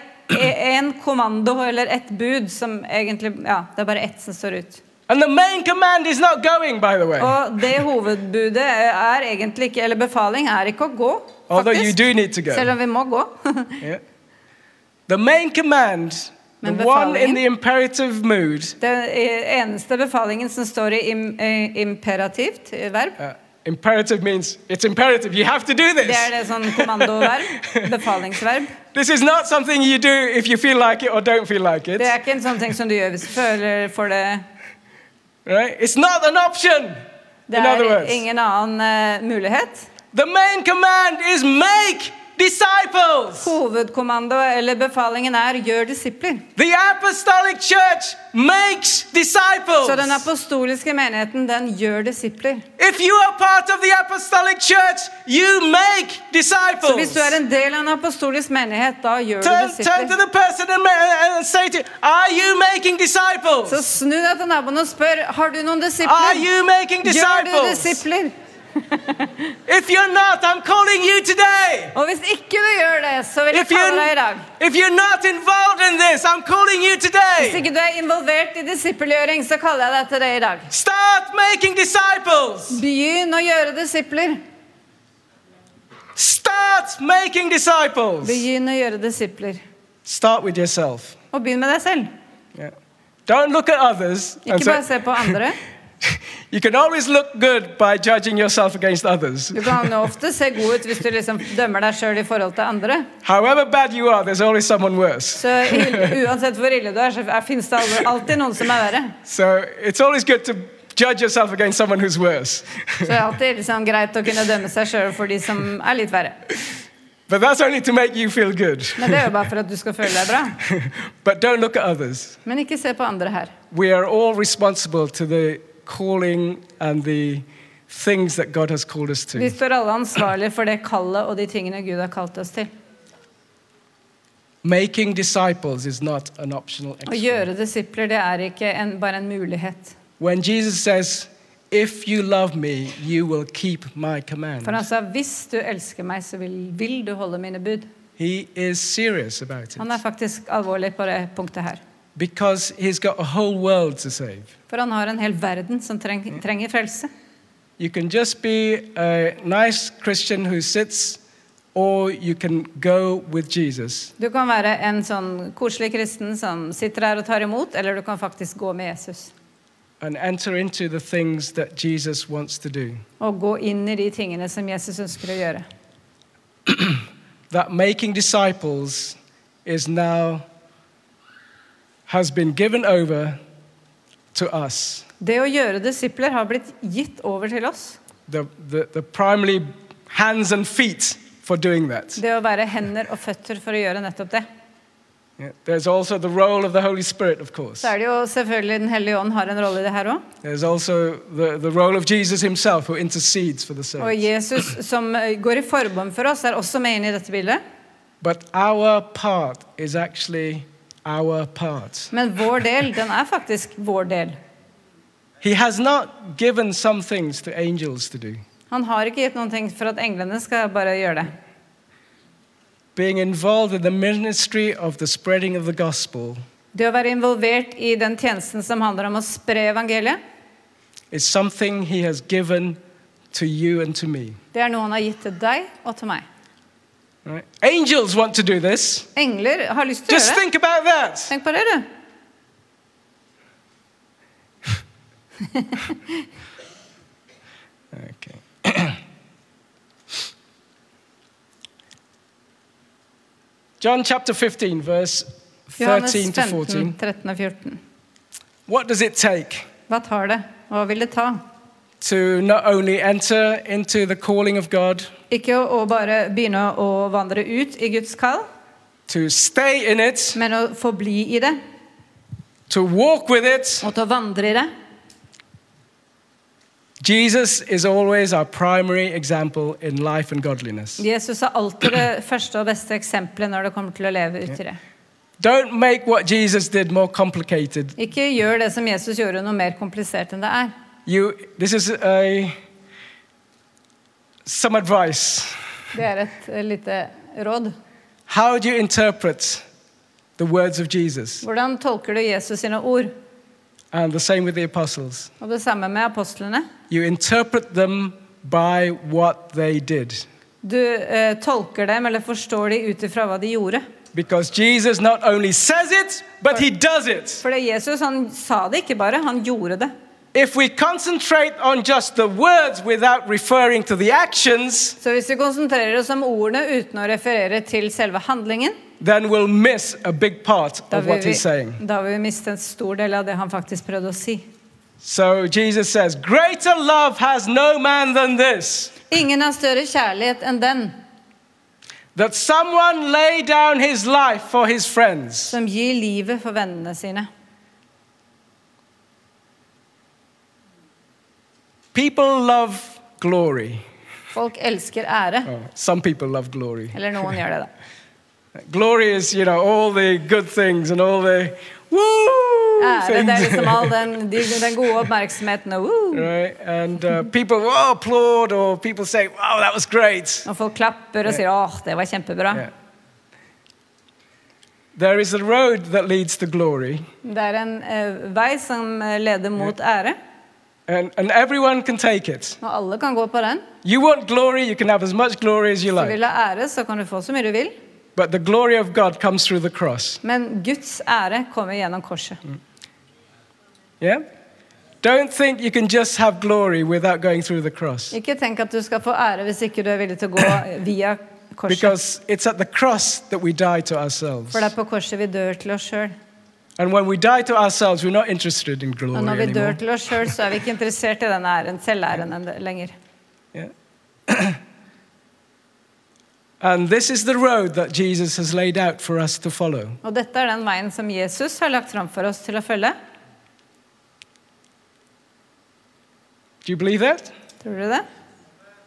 Speaker 3: én kommando eller ett bud som egentlig Ja, det er bare ett som står ut.
Speaker 2: And the main command is not going, by the way.
Speaker 3: Og det hovedbudet er egentlig ikke Eller befaling er ikke å gå,
Speaker 2: Although you do need to go.
Speaker 3: Selv om vi må gå.
Speaker 2: Yeah. The main command, the
Speaker 3: Men
Speaker 2: one in the imperative mood,
Speaker 3: Den eneste befalingen som står i im, eh, imperativt verb,
Speaker 2: uh, imperative means it's imperative. You have to do
Speaker 3: det
Speaker 2: this.
Speaker 3: er det sånn kommandoverb. Befalingsverb.
Speaker 2: This is not something you do if you feel like it or don't feel like it.
Speaker 3: Det er ikke en sånn ting som du gjør hvis du føler for det.
Speaker 2: Right? It's not an option.
Speaker 3: Det
Speaker 2: in other
Speaker 3: er
Speaker 2: words,
Speaker 3: ingen annen uh, mulighet.
Speaker 2: the main command is make disciples.
Speaker 3: Hovedkommando eller befalingen er 'gjør disipler'.
Speaker 2: The apostolic church makes disciples.
Speaker 3: Så den apostoliske menigheten, den gjør disipler.
Speaker 2: If you are part of the apostolic church, you make disciples.
Speaker 3: Så hvis du er en del av en apostolisk menighet, da gjør du
Speaker 2: disipler. turn to the person and, and say to Are you making disciples?
Speaker 3: Så snu deg til naboen og spør har du noen
Speaker 2: Are you making
Speaker 3: Gjør du
Speaker 2: disciples?
Speaker 3: disipler?
Speaker 2: If you're not, I'm calling you today.
Speaker 3: Og hvis ikke du gjør det, så vil jeg
Speaker 2: If
Speaker 3: kalle deg i dag.
Speaker 2: you're, if you're not involved in this, I'm calling you
Speaker 3: Hvis
Speaker 2: today.
Speaker 3: ikke du er involvert i disippelgjøring, så kaller jeg deg til det i dag.
Speaker 2: Start making disciples.
Speaker 3: Begynn å gjøre disipler.
Speaker 2: Start making disciples.
Speaker 3: Begynn å gjøre disipler.
Speaker 2: Start with yourself.
Speaker 3: Og begynn med deg selv.
Speaker 2: Yeah. Don't look at others.
Speaker 3: Ikke bare se på andre.
Speaker 2: you can always look good by judging yourself against others.
Speaker 3: Du kan ofte se god ut hvis du liksom dømmer deg sjøl i forhold til andre.
Speaker 2: However bad you are, there's always someone worse.
Speaker 3: Så uansett hvor ille du er, så fins det alltid noen som er verre.
Speaker 2: So it's always good to judge yourself against someone who's worse.
Speaker 3: Så det er alltid liksom greit å kunne dømme seg sjøl for de som er litt verre.
Speaker 2: but that's only to make you feel good.
Speaker 3: Men det er jo bare for at du skal føle deg bra.
Speaker 2: but don't look at others.
Speaker 3: Men ikke se på andre her.
Speaker 2: We are all responsible to the calling and the things that God has called us
Speaker 3: Vi står alle ansvarlige for det kallet og de tingene Gud har kalt oss til.
Speaker 2: Making disciples is not an optional
Speaker 3: Å gjøre disipler, det er ikke en, bare en mulighet.
Speaker 2: When Jesus says, If you love me, you will keep my commands,
Speaker 3: For han sa hvis du elsker meg, så vil, vil du holde mine bud.
Speaker 2: he is serious about it
Speaker 3: Han er faktisk alvorlig på det punktet her.
Speaker 2: Because he's got a whole world to save.
Speaker 3: For han har en hel verden som treng, trenger frelse.
Speaker 2: You can just be a nice Christian who sits, or you can go with Jesus.
Speaker 3: Du kan være en sånn koselig kristen som sitter her og tar imot, eller du kan faktisk gå med Jesus.
Speaker 2: and enter into the things that Jesus wants to do.
Speaker 3: Og gå inn i de tingene som Jesus ønsker å gjøre.
Speaker 2: That making disciples is now has been given over to us.
Speaker 3: Det å gjøre disipler har blitt gitt over til oss.
Speaker 2: The, the, the primarily hands and feet for doing that.
Speaker 3: Det å være hender og føtter for å gjøre nettopp det.
Speaker 2: Yeah. There's also the role of the Holy Spirit, of course.
Speaker 3: Så er det jo selvfølgelig Den hellige ånd har en rolle i det her òg.
Speaker 2: There's also the, the role of Jesus himself who intercedes for the
Speaker 3: Og
Speaker 2: saints.
Speaker 3: Jesus som eh, går i for oss, er også med inn i dette bildet.
Speaker 2: But our part is actually our part.
Speaker 3: Men vår del, den er vår del.
Speaker 2: He has not given some things to angels to do.
Speaker 3: Han har ikke gitt noen ting for at englene skal bare gjøre det.
Speaker 2: Being involved in the ministry of the spreading of the gospel
Speaker 3: Det å være involvert i den tjenesten som handler om å spre evangeliet,
Speaker 2: is something He has given to you and to me.
Speaker 3: det er noe han har gitt til deg og til meg.
Speaker 2: Right? Angels want to do this.
Speaker 3: Engler har lyst til å
Speaker 2: Just
Speaker 3: gjøre det.
Speaker 2: think about that.
Speaker 3: Tenk på det, du.
Speaker 2: Okay. John chapter 15, verse
Speaker 3: Johannes
Speaker 2: 13 to
Speaker 3: 15,
Speaker 2: 14.
Speaker 3: 13 og 14.
Speaker 2: What does it take
Speaker 3: Hva tar det? Hva vil det ta?
Speaker 2: To not only enter into the calling of God,
Speaker 3: Ikke å, bare begynne å vandre ut i Guds kall,
Speaker 2: to stay in it,
Speaker 3: men å forbli i det,
Speaker 2: to walk with it?
Speaker 3: og til å vandre i det.
Speaker 2: Jesus is always our primary example in life and godliness.
Speaker 3: Jesus er alltid det første og beste eksempelet når det kommer til å leve ut i det.
Speaker 2: Don't make what Jesus did more complicated.
Speaker 3: Ikke gjør det som Jesus gjorde, noe mer komplisert enn det er.
Speaker 2: You, this is a, some advice.
Speaker 3: Det er et eh, lite råd.
Speaker 2: How do you interpret the words of Jesus?
Speaker 3: Hvordan tolker du Jesus sine ord?
Speaker 2: And the same with the apostles.
Speaker 3: Og det samme med apostlene.
Speaker 2: You interpret them by what they did.
Speaker 3: Du eh, tolker dem, eller forstår dem ut ifra hva de gjorde.
Speaker 2: Because Jesus not only says it, but he does it.
Speaker 3: For det Jesus han sa det ikke bare, han gjorde det.
Speaker 2: If we concentrate on just the words without referring to the actions,
Speaker 3: Så hvis vi konsentrerer oss om ordene uten å referere til selve handlingen,
Speaker 2: then we'll miss a big part
Speaker 3: da
Speaker 2: of
Speaker 3: vil,
Speaker 2: what he's saying.
Speaker 3: vi, da vil vi miste en stor del av det han faktisk prøvde å si.
Speaker 2: So Jesus says, Greater love has no man than this,
Speaker 3: Ingen har større kjærlighet enn den
Speaker 2: that someone lay down his life for his friends.
Speaker 3: som gir livet for vennene sine.
Speaker 2: People love glory.
Speaker 3: Folk elsker ære.
Speaker 2: Oh, some people love glory.
Speaker 3: Eller noen gjør det, da.
Speaker 2: Glory is, you know, all the good things and all the woo
Speaker 3: Ære, det er
Speaker 2: things.
Speaker 3: liksom all den, den gode oppmerksomheten og woo.
Speaker 2: right? And uh, people oh, applaud or people say, wow, that was great.
Speaker 3: Og folk klapper og sier 'åh, det var kjempebra'.
Speaker 2: Yeah. There is a road that leads to glory,
Speaker 3: Det er en eh, vei som eh, leder mot ære,
Speaker 2: and, and everyone can take it.
Speaker 3: og alle kan gå på den.
Speaker 2: You want glory, you can have as much glory as you
Speaker 3: du
Speaker 2: like.
Speaker 3: vil ha ære, så kan du få så mye du vil.
Speaker 2: But the glory of God comes through the cross.
Speaker 3: Men Guds ære kommer gjennom korset.
Speaker 2: Yeah? Don't think you can just have glory without going through the cross.
Speaker 3: Ikke tenk at du skal få ære hvis ikke du er villig til å gå via korset.
Speaker 2: Because it's at the cross that we die to ourselves.
Speaker 3: For det er på korset vi dør til oss sjøl.
Speaker 2: And when we die to ourselves, we're not interested in
Speaker 3: Og
Speaker 2: glory
Speaker 3: når vi dør til oss sjøl, så er vi ikke interessert i den æren, selværen enn det- lenger.
Speaker 2: Yeah. and this is the road that Jesus has laid out for us to follow.
Speaker 3: Og dette er den som Jesus har lagt fram for oss å følge.
Speaker 2: Do you believe that?
Speaker 3: Tror du det?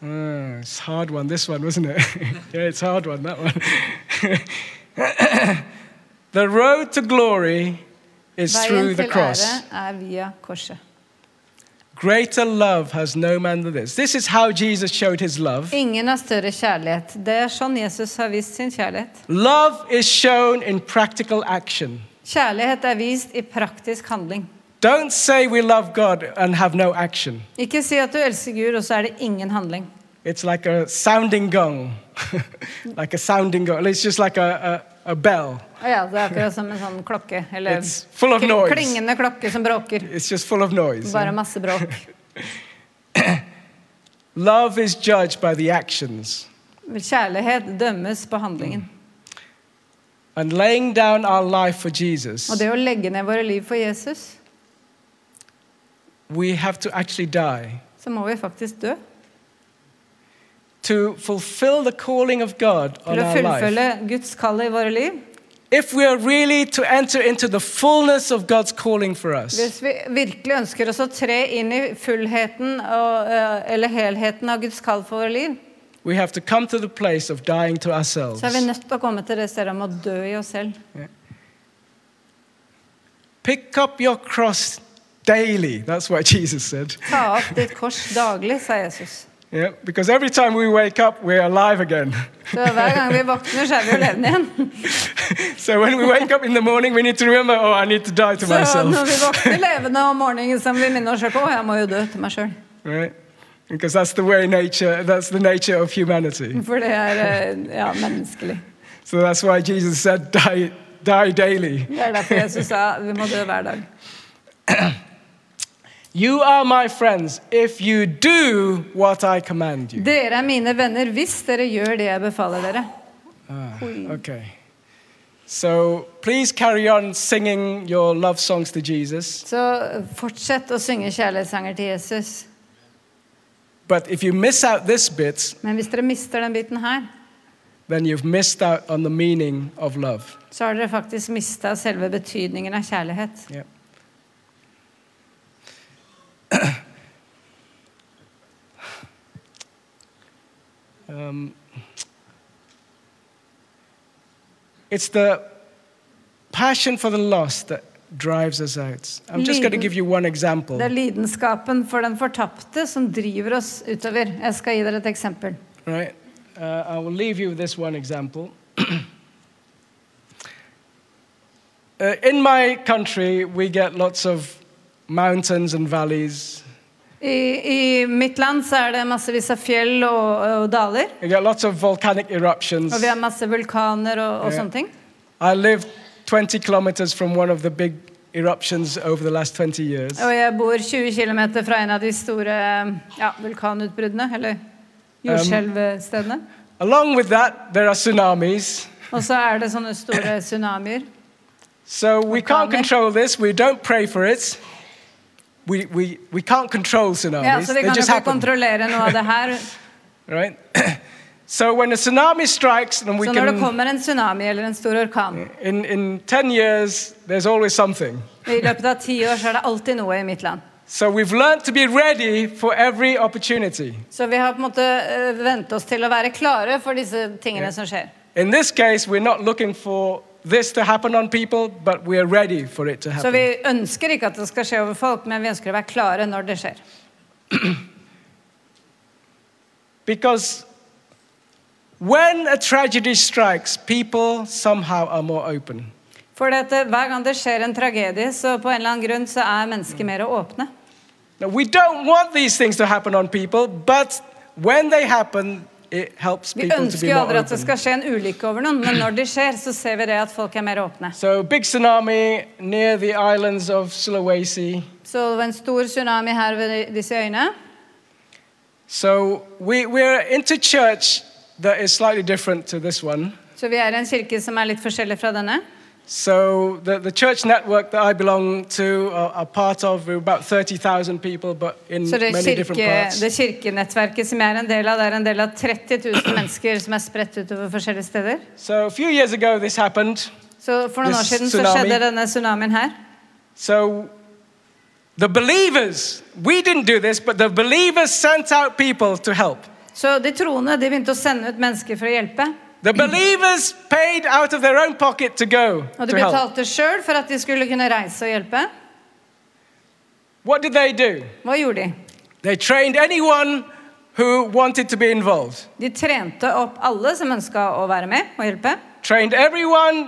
Speaker 2: Ah, it's a hard one, this one, wasn't it? yeah, it's a hard one, that one. the road to glory is through the cross.
Speaker 3: er via korset.
Speaker 2: Greater love has no man than this. This is how Jesus showed his love.
Speaker 3: Ingen har større kjærlighet. Det er sånn Jesus har vist sin kjærlighet.
Speaker 2: Love is shown in practical action.
Speaker 3: Kjærlighet er vist i praktisk handling.
Speaker 2: Don't say we love God and have no action.
Speaker 3: Ikke si at du elsker Gud, og så er det ingen handling.
Speaker 2: It's like a sounding gong. like a sounding gong. It's just like a, a, a bell.
Speaker 3: Ja, det er akkurat som en sånn klokke. Eller klingende klokke som bråker.
Speaker 2: It's just full of noise.
Speaker 3: Bare masse bråk.
Speaker 2: Love is judged by the actions.
Speaker 3: Kjærlighet dømmes på handlingen.
Speaker 2: And laying down our life for Jesus,
Speaker 3: Og det å legge ned våre liv for Jesus,
Speaker 2: we have to actually die.
Speaker 3: så må vi faktisk dø.
Speaker 2: To fulfill the calling of God on our life.
Speaker 3: Guds kall i våre liv.
Speaker 2: If we are really to enter into the fullness of God's calling for us,
Speaker 3: Hvis vi virkelig ønsker oss å tre inn i fullheten og, eh, eller helheten av Guds kall for våre liv,
Speaker 2: we have to come to the place of dying to ourselves.
Speaker 3: så er vi nødt til å komme til det stedet om å dø i oss selv.
Speaker 2: Pick up your cross daily. That's what Jesus said.
Speaker 3: Ta opp ditt kors daglig, sa Jesus.
Speaker 2: Yeah, because every time we wake up, we're alive again.
Speaker 3: Så hver gang vi våkner, så er vi jo levende igjen.
Speaker 2: so when we wake up in the morning, we need to remember, oh, I need to die to
Speaker 3: Så når
Speaker 2: myself.
Speaker 3: vi våkner levende om morgenen, så må vi minne oss selv på å, jeg må jo dø til meg sjøl.
Speaker 2: Right? Because that's the way nature, that's the nature of humanity.
Speaker 3: For det er eh, ja, menneskelig.
Speaker 2: So that's why Jesus said, die, die daily.
Speaker 3: Det er derfor Jesus sa vi må dø hver dag.
Speaker 2: You are my friends if you do what I command you.
Speaker 3: Dere er mine venner hvis dere gjør det jeg befaler dere.
Speaker 2: Okay. So please carry on singing your love songs to Jesus.
Speaker 3: Så fortsett å synge kjærlighetssanger til Jesus.
Speaker 2: But if you miss out this bit,
Speaker 3: Men hvis dere mister den biten her,
Speaker 2: then you've missed out on the meaning of love.
Speaker 3: så har dere faktisk mista selve betydningen av kjærlighet.
Speaker 2: Yeah. um, it's the passion for the lost that drives us out. I'm just going to give you one example.
Speaker 3: Det er lidenskapen for den fortapte som driver oss utover. Jeg skal gi dere et eksempel.
Speaker 2: Right? Uh, I will leave you with this one example. uh, in my country, we get lots of mountains and valleys.
Speaker 3: I, I mitt land så er det massevis av fjell og, og daler.
Speaker 2: We get lots of volcanic eruptions.
Speaker 3: Og vi har masse vulkaner og, og sånne ting.
Speaker 2: I lived 20 kilometers from one of the big eruptions over the last 20 years.
Speaker 3: Og jeg bor 20 km fra en av de store ja, vulkanutbruddene, eller jordskjelvstedene.
Speaker 2: Along with that, there are tsunamis.
Speaker 3: Og så er det sånne store tsunamier.
Speaker 2: So we can't control this. We don't pray for it. We, we, we can't control tsunamis.
Speaker 3: Yeah, so
Speaker 2: they just happen.
Speaker 3: noe av det her.
Speaker 2: Right? so when a tsunami strikes, then we
Speaker 3: Så når det kommer en tsunami eller en stor orkan,
Speaker 2: In, in 10 years, there's always something.
Speaker 3: i løpet av ti år så er det alltid noe i mitt land.
Speaker 2: So we've learned to be ready for every opportunity.
Speaker 3: Så vi har på en måte eh, vent oss til å være klare for disse tingene som skjer.
Speaker 2: In this case, we're not looking for this to happen on people, but we are ready for it to
Speaker 3: Så vi ønsker ikke at det skal skje over folk, men vi ønsker å være klare når det skjer.
Speaker 2: Because when a tragedy strikes, people somehow are more open.
Speaker 3: For at eh, hver gang det skjer en tragedie, så på en eller annen grunn så er mennesker mer åpne.
Speaker 2: Now, we don't want these things to happen on people, but when they happen,
Speaker 3: Vi ønsker jo aldri at det skal skje en ulykke over noen, men når det skjer, så ser vi det at folk er mer åpne.
Speaker 2: So, big tsunami near the islands of Sulawesi.
Speaker 3: Så det var en stor tsunami her ved disse øyene.
Speaker 2: So, we, we're into church that is slightly different to this one.
Speaker 3: Så vi er en kirke som er litt forskjellig fra denne.
Speaker 2: So, the, the church network that I belong to, are, are part of, we're about 30,000 people, but in
Speaker 3: Så det,
Speaker 2: many different parts.
Speaker 3: det kirkenettverket som jeg er en del av, det er en del av 30 000 mennesker som er spredt utover forskjellige steder.
Speaker 2: So, a few years ago, this happened.
Speaker 3: Så for noen år siden så
Speaker 2: tsunami.
Speaker 3: skjedde denne tsunamien her.
Speaker 2: So the believers, we didn't do this, but the believers sent out people to help.
Speaker 3: Så de troende de begynte å sende ut mennesker for å hjelpe.
Speaker 2: The believers paid out of their own pocket to go
Speaker 3: Og de
Speaker 2: to help.
Speaker 3: betalte sjøl for at de skulle kunne reise og hjelpe.
Speaker 2: What did they do?
Speaker 3: Hva gjorde de?
Speaker 2: They trained anyone who wanted to be involved.
Speaker 3: De trente opp alle som ønska å være med og hjelpe.
Speaker 2: Trained everyone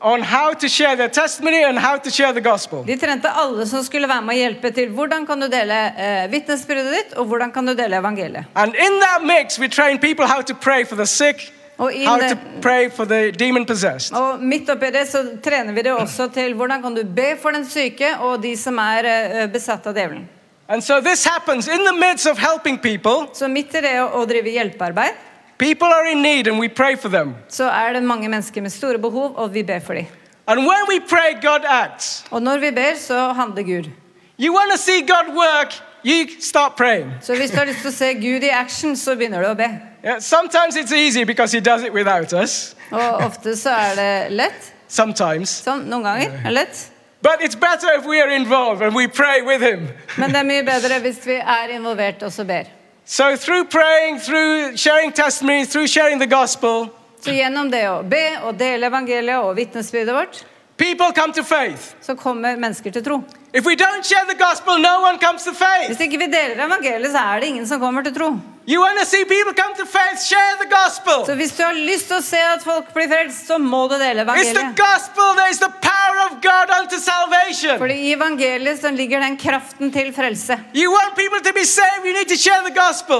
Speaker 2: on how to share their testimony and how to share the gospel.
Speaker 3: De trente alle som skulle være med og hjelpe til hvordan kan du dele eh, vitnesbyrdet ditt, og hvordan kan du dele evangeliet.
Speaker 2: And in that mix, we trained people how to pray for the sick, how
Speaker 3: det,
Speaker 2: to pray for the demon possessed.
Speaker 3: og midt oppi det så trener vi det også til hvordan kan du be for den syke og de som er eh, besatt av djevelen.
Speaker 2: And so this happens in the midst of helping people.
Speaker 3: Så midt i det å drive hjelpearbeid,
Speaker 2: People are in need and we pray for them.
Speaker 3: så er det mange mennesker med store behov, og vi ber for dem.
Speaker 2: And when we pray, God acts.
Speaker 3: Og når vi ber, så handler Gud.
Speaker 2: You want to see God work, you start praying.
Speaker 3: Så hvis du har lyst til å se Gud i action, så begynner du å be.
Speaker 2: Yeah, sometimes it's easy because He does it without us.
Speaker 3: Og ofte så er det lett.
Speaker 2: Sometimes.
Speaker 3: Som, noen ganger er det lett.
Speaker 2: But it's better if we are involved and we pray with Him.
Speaker 3: Men det er mye bedre hvis vi er involvert og så ber.
Speaker 2: So, through praying, through sharing testimony, through sharing the gospel,
Speaker 3: Så gjennom det å be og dele evangeliet og vitnesbyrdet vårt,
Speaker 2: people come to faith.
Speaker 3: så kommer mennesker til tro.
Speaker 2: If we don't share the gospel, no one comes to faith.
Speaker 3: Hvis ikke vi deler evangeliet, så er det ingen som kommer til tro.
Speaker 2: You want to see people come to faith, share the gospel.
Speaker 3: Så hvis du har lyst til å se at folk blir frelst, så må du dele
Speaker 2: It's the
Speaker 3: evangeliet.
Speaker 2: gospel is the power of God unto salvation.
Speaker 3: Fordi i evangeliet så ligger den kraften til frelse.
Speaker 2: You want people to be saved, you need to share the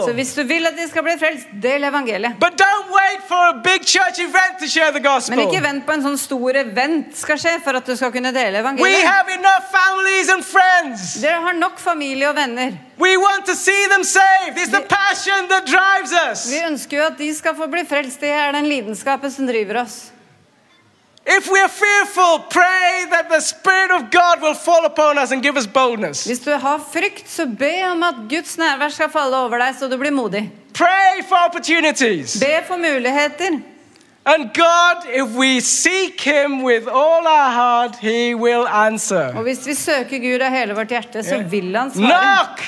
Speaker 3: Så hvis du vil at de skal bli frelst, del evangeliet.
Speaker 2: But don't wait for a big church event to share the
Speaker 3: Men ikke vent på en sånn stor event skal skje for at du skal kunne dele evangeliet.
Speaker 2: We
Speaker 3: evangeliet.
Speaker 2: have enough families and friends.
Speaker 3: Dere har nok familie og venner.
Speaker 2: We want to see them saved. It's the passion that drives us.
Speaker 3: Vi ønsker jo at de skal få bli frelst. Det er den lidenskapen som driver oss.
Speaker 2: If we are fearful, pray that the Spirit of God will fall upon us and give us boldness.
Speaker 3: Hvis du har frykt, så be om at Guds nærvær skal falle over deg, så du blir modig.
Speaker 2: Pray for opportunities.
Speaker 3: Be for muligheter.
Speaker 2: And God, if we seek Him with all our heart, He will answer.
Speaker 3: Og hvis vi søker Gud av hele vårt hjerte, så vil han svare.
Speaker 2: Knock!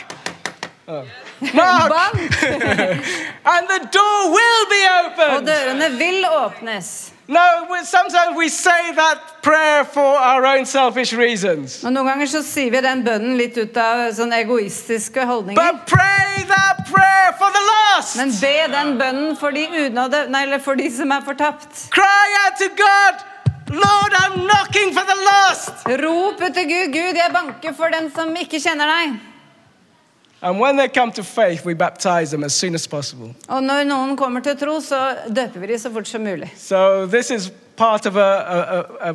Speaker 2: Oh. Knock!
Speaker 3: Bank!
Speaker 2: and the door will be
Speaker 3: Og
Speaker 2: opened.
Speaker 3: dørene vil åpnes.
Speaker 2: No, sometimes we say that prayer for our own selfish reasons.
Speaker 3: Og Noen ganger så sier vi den bønnen litt ut av sånne egoistiske holdninger.
Speaker 2: But pray that prayer for the lost.
Speaker 3: Men be den bønnen for de, unådde, nei, eller for de som er fortapt.
Speaker 2: Cry out to God, Lord, I'm knocking for the lost.
Speaker 3: Rop ut til Gud. Gud, jeg banker for den som ikke kjenner deg.
Speaker 2: And when they come to faith, we baptize them as soon as possible.
Speaker 3: Og når noen kommer til tro, så døper vi dem så fort som mulig.
Speaker 2: So this is part of a, a, a, a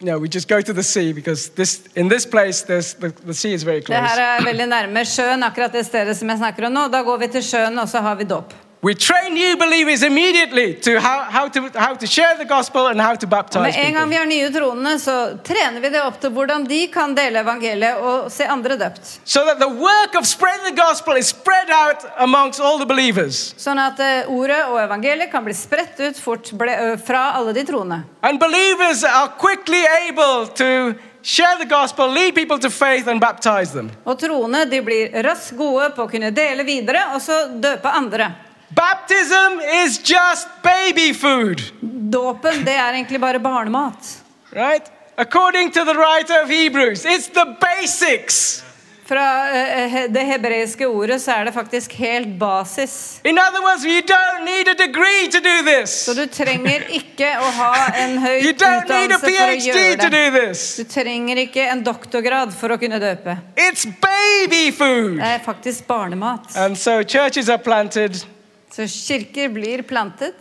Speaker 2: you know, we just go to the sea because this in this place, the, the sea is very
Speaker 3: Det her
Speaker 2: close.
Speaker 3: er veldig nærme sjøen, akkurat det stedet som jeg snakker om nå. Da går vi til sjøen, og så har vi dåp.
Speaker 2: We train new believers immediately to how, how to how to share the gospel and how to baptize
Speaker 3: med en gang vi har nye troende, så trener vi det opp til hvordan de kan dele evangeliet og se andre døpt.
Speaker 2: So that the work of spreading the gospel is spread out amongst all the believers.
Speaker 3: Sånn at eh, ordet og evangeliet kan bli spredt ut fort fra alle de troende.
Speaker 2: And believers are quickly able to share the gospel, lead people to faith, and baptize them.
Speaker 3: Og troende de blir raskt gode på å kunne dele videre og så døpe andre.
Speaker 2: Baptism is just baby food,
Speaker 3: Dåpen det er egentlig bare barnemat.
Speaker 2: right? According to the writer of Hebrews, it's the basics.
Speaker 3: Fra eh, det hebreiske ordet så er det faktisk helt basis.
Speaker 2: In other words, you don't need a degree to do this.
Speaker 3: Så du trenger ikke å ha en høy utdannelse for å gjøre det. Du trenger ikke en doktorgrad for å kunne døpe.
Speaker 2: It's baby food.
Speaker 3: Det er faktisk barnemat.
Speaker 2: And so churches are planted.
Speaker 3: Så kirker blir plantet.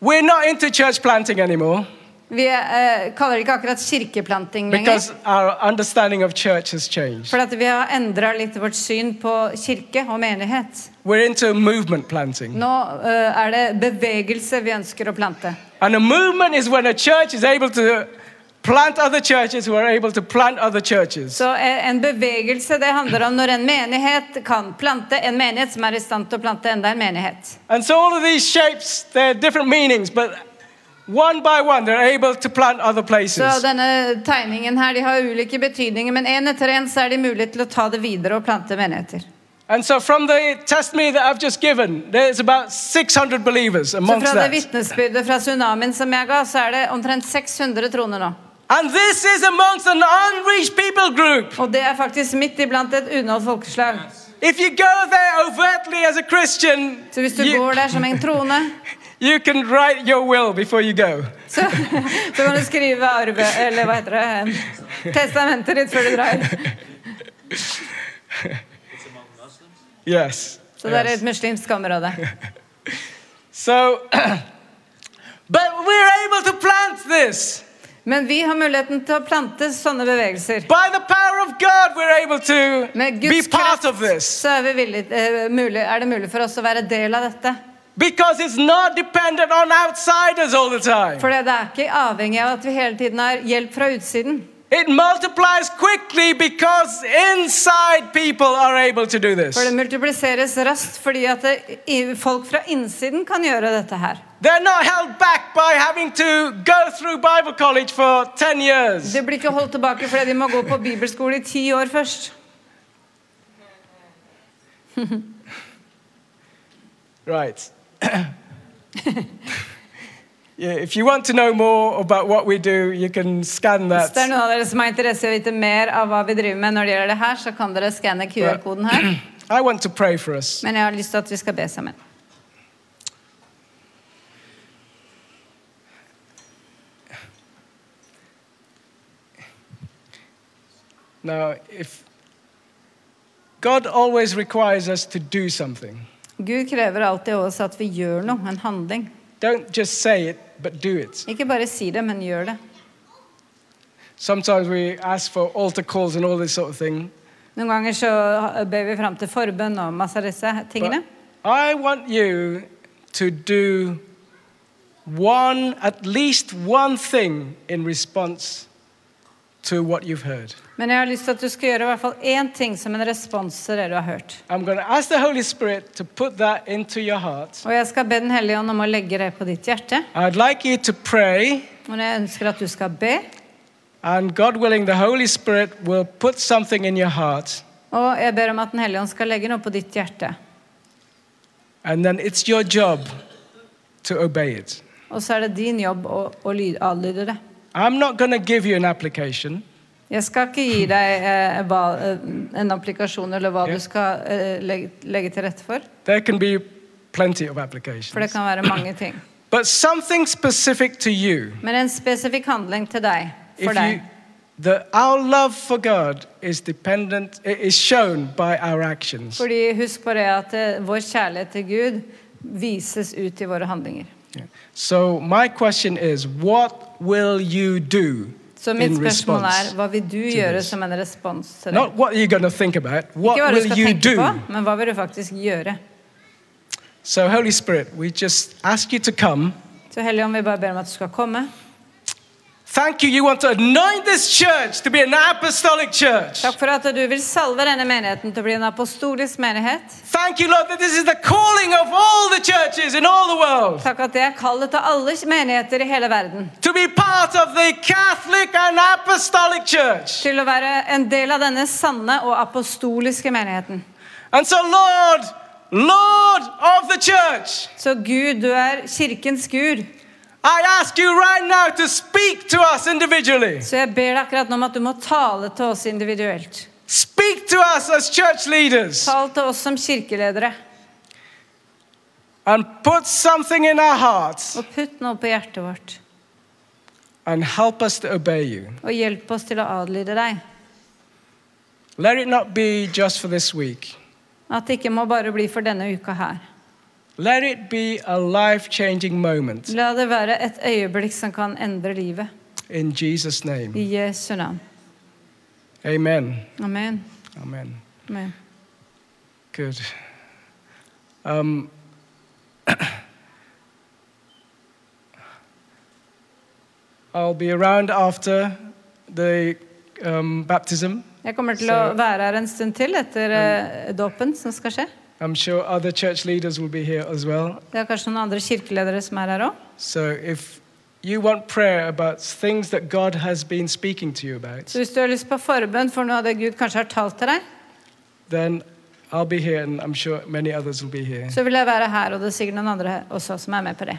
Speaker 2: We're not into church planting anymore
Speaker 3: Vi uh, kaller det ikke akkurat kirkeplanting lenger.
Speaker 2: because our understanding of church has changed.
Speaker 3: For vi har endra litt vårt syn på kirke og menighet.
Speaker 2: We're into movement planting.
Speaker 3: Nå uh, er det bevegelse vi ønsker å plante.
Speaker 2: And a movement is when a church is able to plant other churches who are able to plant other churches.
Speaker 3: Så eh, en bevegelse det handler om når en menighet kan plante en menighet som er i stand til å plante enda en menighet.
Speaker 2: And so all of these shapes, they're different meanings, but one by one, they're able to plant other
Speaker 3: Så
Speaker 2: places.
Speaker 3: denne tegningen her, de har ulike betydninger, men en etter en så er de mulig til å ta det videre og plante menigheter.
Speaker 2: And so from the testimony that I've just given, there's about 600 believers
Speaker 3: Så
Speaker 2: amongst
Speaker 3: fra det vittnesbyrdet fra tsunamien som jeg ga, så er det omtrent 600 troner nå.
Speaker 2: And this is amongst an unreached people group.
Speaker 3: Og det er faktisk midt iblant et unådd folkeslag.
Speaker 2: If you go there overtly as a Christian,
Speaker 3: Så hvis du
Speaker 2: you,
Speaker 3: går der som en troende,
Speaker 2: you can write your will before you go.
Speaker 3: så, så kan du skrive arve... Eller hva heter det? Testamentet ditt før du drar.
Speaker 2: Yes.
Speaker 3: Så det er
Speaker 2: Yes.
Speaker 3: et muslimsk område.
Speaker 2: So, but we're able to plant this.
Speaker 3: Men vi har muligheten til å plante sånne bevegelser.
Speaker 2: By the power of God, we're able to
Speaker 3: Med
Speaker 2: be
Speaker 3: Guds
Speaker 2: part
Speaker 3: kraft
Speaker 2: of this.
Speaker 3: så er, vi villige, eh, mulig, er det mulig for oss å være del av dette.
Speaker 2: Because it's not dependent on outsiders all the time.
Speaker 3: For det er ikke avhengig av at vi hele tiden har hjelp fra utsiden.
Speaker 2: It multiplies quickly because inside people are able to do this.
Speaker 3: For det multipliseres raskt fordi at det, folk fra innsiden kan gjøre dette her.
Speaker 2: They're not held back by having to go through Bible college for 10 years.
Speaker 3: De blir ikke holdt tilbake fordi de må gå på bibelskole i 10 år først.
Speaker 2: Right. If you want to know more about what we do, you can scan
Speaker 3: Hvis det er
Speaker 2: that.
Speaker 3: noen av dere som er interesse i å vite mer av hva vi driver med når det gjelder det her, så kan dere skanne QR-koden her.
Speaker 2: I want to pray for us.
Speaker 3: Men jeg har lyst til at vi skal be sammen.
Speaker 2: Now, if God always requires us to do something,
Speaker 3: Gud krever alltid av oss at vi gjør noe, en handling.
Speaker 2: Don't just say it, but do it.
Speaker 3: Ikke bare si det, men gjør det.
Speaker 2: Sometimes we ask for altar calls and all this sort of thing.
Speaker 3: Noen ganger så ber vi fram til forbønn og masse av disse tingene.
Speaker 2: But I want you to do one, at least one thing in response to what you've heard.
Speaker 3: Men jeg har lyst til at du skal gjøre i hvert fall én ting som en respons til det du har hørt. Og jeg skal be Den hellige ånd om å legge det på ditt hjerte.
Speaker 2: Like
Speaker 3: Og jeg ønsker at du skal be.
Speaker 2: willing,
Speaker 3: Og jeg ber om at Den hellige ånd skal legge noe på ditt hjerte. Og så er det din jobb å, å lyd- adlyde det.
Speaker 2: I'm not going to give you an application.
Speaker 3: Jeg skal ikke gi deg eh, hva, eh, en applikasjon eller hva
Speaker 2: yeah.
Speaker 3: du skal eh, legge, legge til rette for.
Speaker 2: There can be plenty of
Speaker 3: For det kan være mange ting.
Speaker 2: But something specific to you.
Speaker 3: Men en spesifikk handling til deg. For
Speaker 2: you,
Speaker 3: deg.
Speaker 2: the, our love for God is dependent, it is shown by our actions.
Speaker 3: Fordi husk på det at eh, vår kjærlighet til Gud vises ut i våre handlinger.
Speaker 2: Yeah. So my question is, what will you do
Speaker 3: Så mitt spørsmål er hva vil du gjøre som en respons til det?
Speaker 2: Not what you're going to think about.
Speaker 3: Ikke
Speaker 2: What
Speaker 3: hva du skal tenke
Speaker 2: do?
Speaker 3: på, men hva vil du faktisk gjøre?
Speaker 2: So Holy Spirit, we just ask you to come.
Speaker 3: Så Hellige Ånd, vi bare ber om at du skal komme.
Speaker 2: Thank you. You want to anoint this church to be an apostolic church.
Speaker 3: Takk for at du vil salve denne menigheten til å bli en apostolisk menighet.
Speaker 2: Thank you, Lord, that this is the calling of all the churches in all the world
Speaker 3: Takk at det er kallet til alle menigheter i hele verden.
Speaker 2: to be part of the Catholic and Apostolic Church.
Speaker 3: Til å være en del av denne sanne og apostoliske menigheten.
Speaker 2: And so, Lord, Lord of the church,
Speaker 3: Så Gud, du er kirkens Gud.
Speaker 2: I ask you right now to speak to us individually.
Speaker 3: Så jeg ber deg akkurat nå om at du må tale til oss individuelt.
Speaker 2: Speak to us as church leaders
Speaker 3: Tal til oss som kirkeledere.
Speaker 2: and put something in our hearts
Speaker 3: Og putt noe på hjertet vårt.
Speaker 2: and help us to obey you.
Speaker 3: Og hjelp oss til å adlyde deg.
Speaker 2: Let it not be just for this week.
Speaker 3: At det ikke må bare bli for denne uka her.
Speaker 2: Let it be a life changing moment
Speaker 3: La det være et øyeblikk som kan endre livet.
Speaker 2: in Jesus' name.
Speaker 3: I Jesu navn.
Speaker 2: Amen.
Speaker 3: Amen.
Speaker 2: Amen.
Speaker 3: Amen.
Speaker 2: Good. Um, I'll be around after the um, baptism.
Speaker 3: Jeg kommer til
Speaker 2: Så-
Speaker 3: å være her en stund til etter eh, dåpen som skal skje.
Speaker 2: I'm sure other church leaders will be here as well.
Speaker 3: Det er kanskje noen andre kirkeledere som er her også.
Speaker 2: So if you want prayer about things that God has been speaking to you about,
Speaker 3: Så hvis du har lyst på forbønn for noe av det Gud kanskje har talt til deg,
Speaker 2: then I'll be here, and I'm sure many others will be here.
Speaker 3: så vil jeg være her, og det er sikkert noen andre her også som er med på det.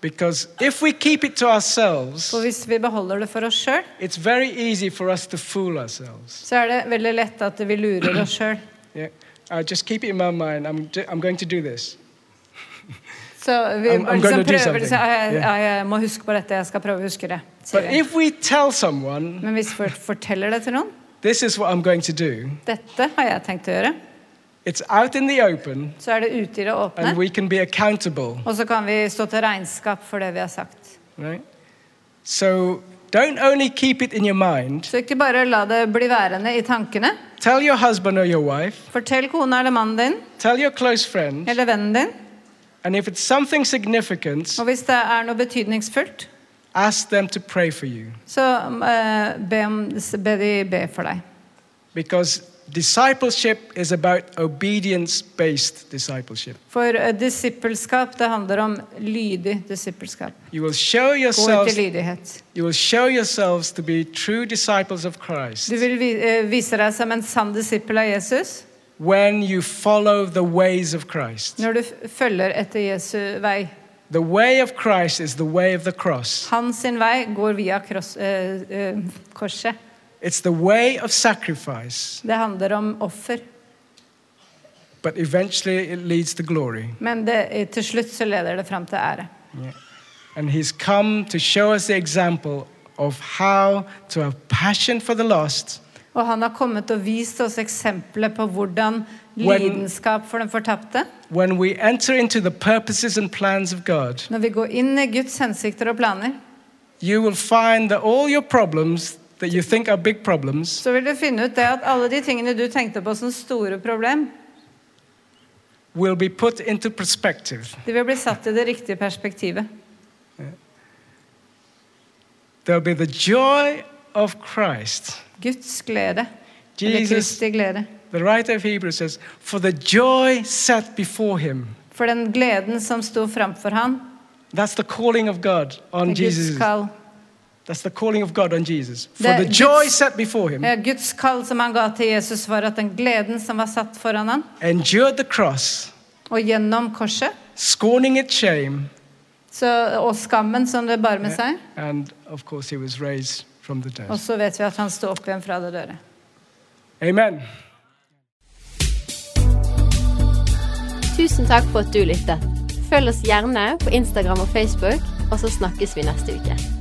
Speaker 2: Because if we keep it to ourselves,
Speaker 3: For hvis vi beholder det for oss sjøl,
Speaker 2: it's very easy for us to fool ourselves.
Speaker 3: så er det veldig lett at vi lurer oss sjøl.
Speaker 2: Yeah, uh, just keep it in my mind. I'm, I'm going to do this.
Speaker 3: Så vi
Speaker 2: I'm- I'm
Speaker 3: liksom
Speaker 2: do
Speaker 3: prøver
Speaker 2: something.
Speaker 3: liksom, jeg, jeg, jeg må huske på dette, jeg skal prøve å huske det.
Speaker 2: But
Speaker 3: vi.
Speaker 2: if we tell someone,
Speaker 3: Men hvis vi forteller det til noen
Speaker 2: this is what I'm going to do,
Speaker 3: Dette har jeg tenkt å gjøre.
Speaker 2: it's out in the open,
Speaker 3: Så er det ute i det åpne.
Speaker 2: and we can be accountable,
Speaker 3: Og så kan vi stå til regnskap for det vi har sagt.
Speaker 2: right? So don't only keep it in your mind.
Speaker 3: Så ikke bare la det bli værende i tankene.
Speaker 2: Tell your husband or your wife.
Speaker 3: Fortell kona eller mannen din
Speaker 2: Tell your close friends.
Speaker 3: eller vennen din.
Speaker 2: And if it's something significant,
Speaker 3: Og hvis det er noe betydningsfullt,
Speaker 2: ask them to pray for you.
Speaker 3: så eh, be, om, be de be for deg.
Speaker 2: Because discipleship is about obedience based discipleship.
Speaker 3: For eh, disippelskap, det handler om lydig disippelskap.
Speaker 2: You will show yourselves you will show yourselves to be true disciples of Christ
Speaker 3: Du vil vi, eh, vise deg som en sann disippel av Jesus
Speaker 2: when you follow the ways of Christ.
Speaker 3: når du følger etter Jesu vei.
Speaker 2: The way of Christ is the way of the cross.
Speaker 3: Hans sin vei går via kross, eh, korset.
Speaker 2: It's the way of sacrifice,
Speaker 3: Det handler om offer.
Speaker 2: but eventually it leads to glory.
Speaker 3: Men det, til slutt så leder det fram til ære.
Speaker 2: And he's come to show us the example of how to have passion for the lost
Speaker 3: Og han har kommet og vist oss eksempler på hvordan lidenskap for den fortapte
Speaker 2: God.
Speaker 3: Når vi går inn i Guds hensikter og planer,
Speaker 2: You will find that all your problems that you think are big problems
Speaker 3: så vil du finne ut det at alle de tingene du tenkte på som store problem,
Speaker 2: will be put into perspective.
Speaker 3: de vil bli satt i det riktige perspektivet.
Speaker 2: There'll be the joy of Christ.
Speaker 3: Guds glede. Eller
Speaker 2: Jesus,
Speaker 3: Kristi glede.
Speaker 2: the writer of Hebrews says, For the joy set before him.
Speaker 3: For den gleden som sto framfor han,
Speaker 2: That's the calling of God on
Speaker 3: er Guds
Speaker 2: Jesus.
Speaker 3: kall.
Speaker 2: That's the calling of God on Jesus. For
Speaker 3: det,
Speaker 2: the joy
Speaker 3: Guds-
Speaker 2: set before him,
Speaker 3: Guds kall som han ga til Jesus, var at den gleden som var satt foran han,
Speaker 2: endured the cross,
Speaker 3: og gjennom korset,
Speaker 2: scorning its shame,
Speaker 3: så, og skammen som det bar med seg,
Speaker 2: and of course, he was raised from the
Speaker 3: og så vet vi at han sto opp igjen fra det døde.
Speaker 2: Amen.
Speaker 1: Tusen takk for at du lyttet. Følg oss gjerne på Instagram og Facebook, og så snakkes vi neste uke.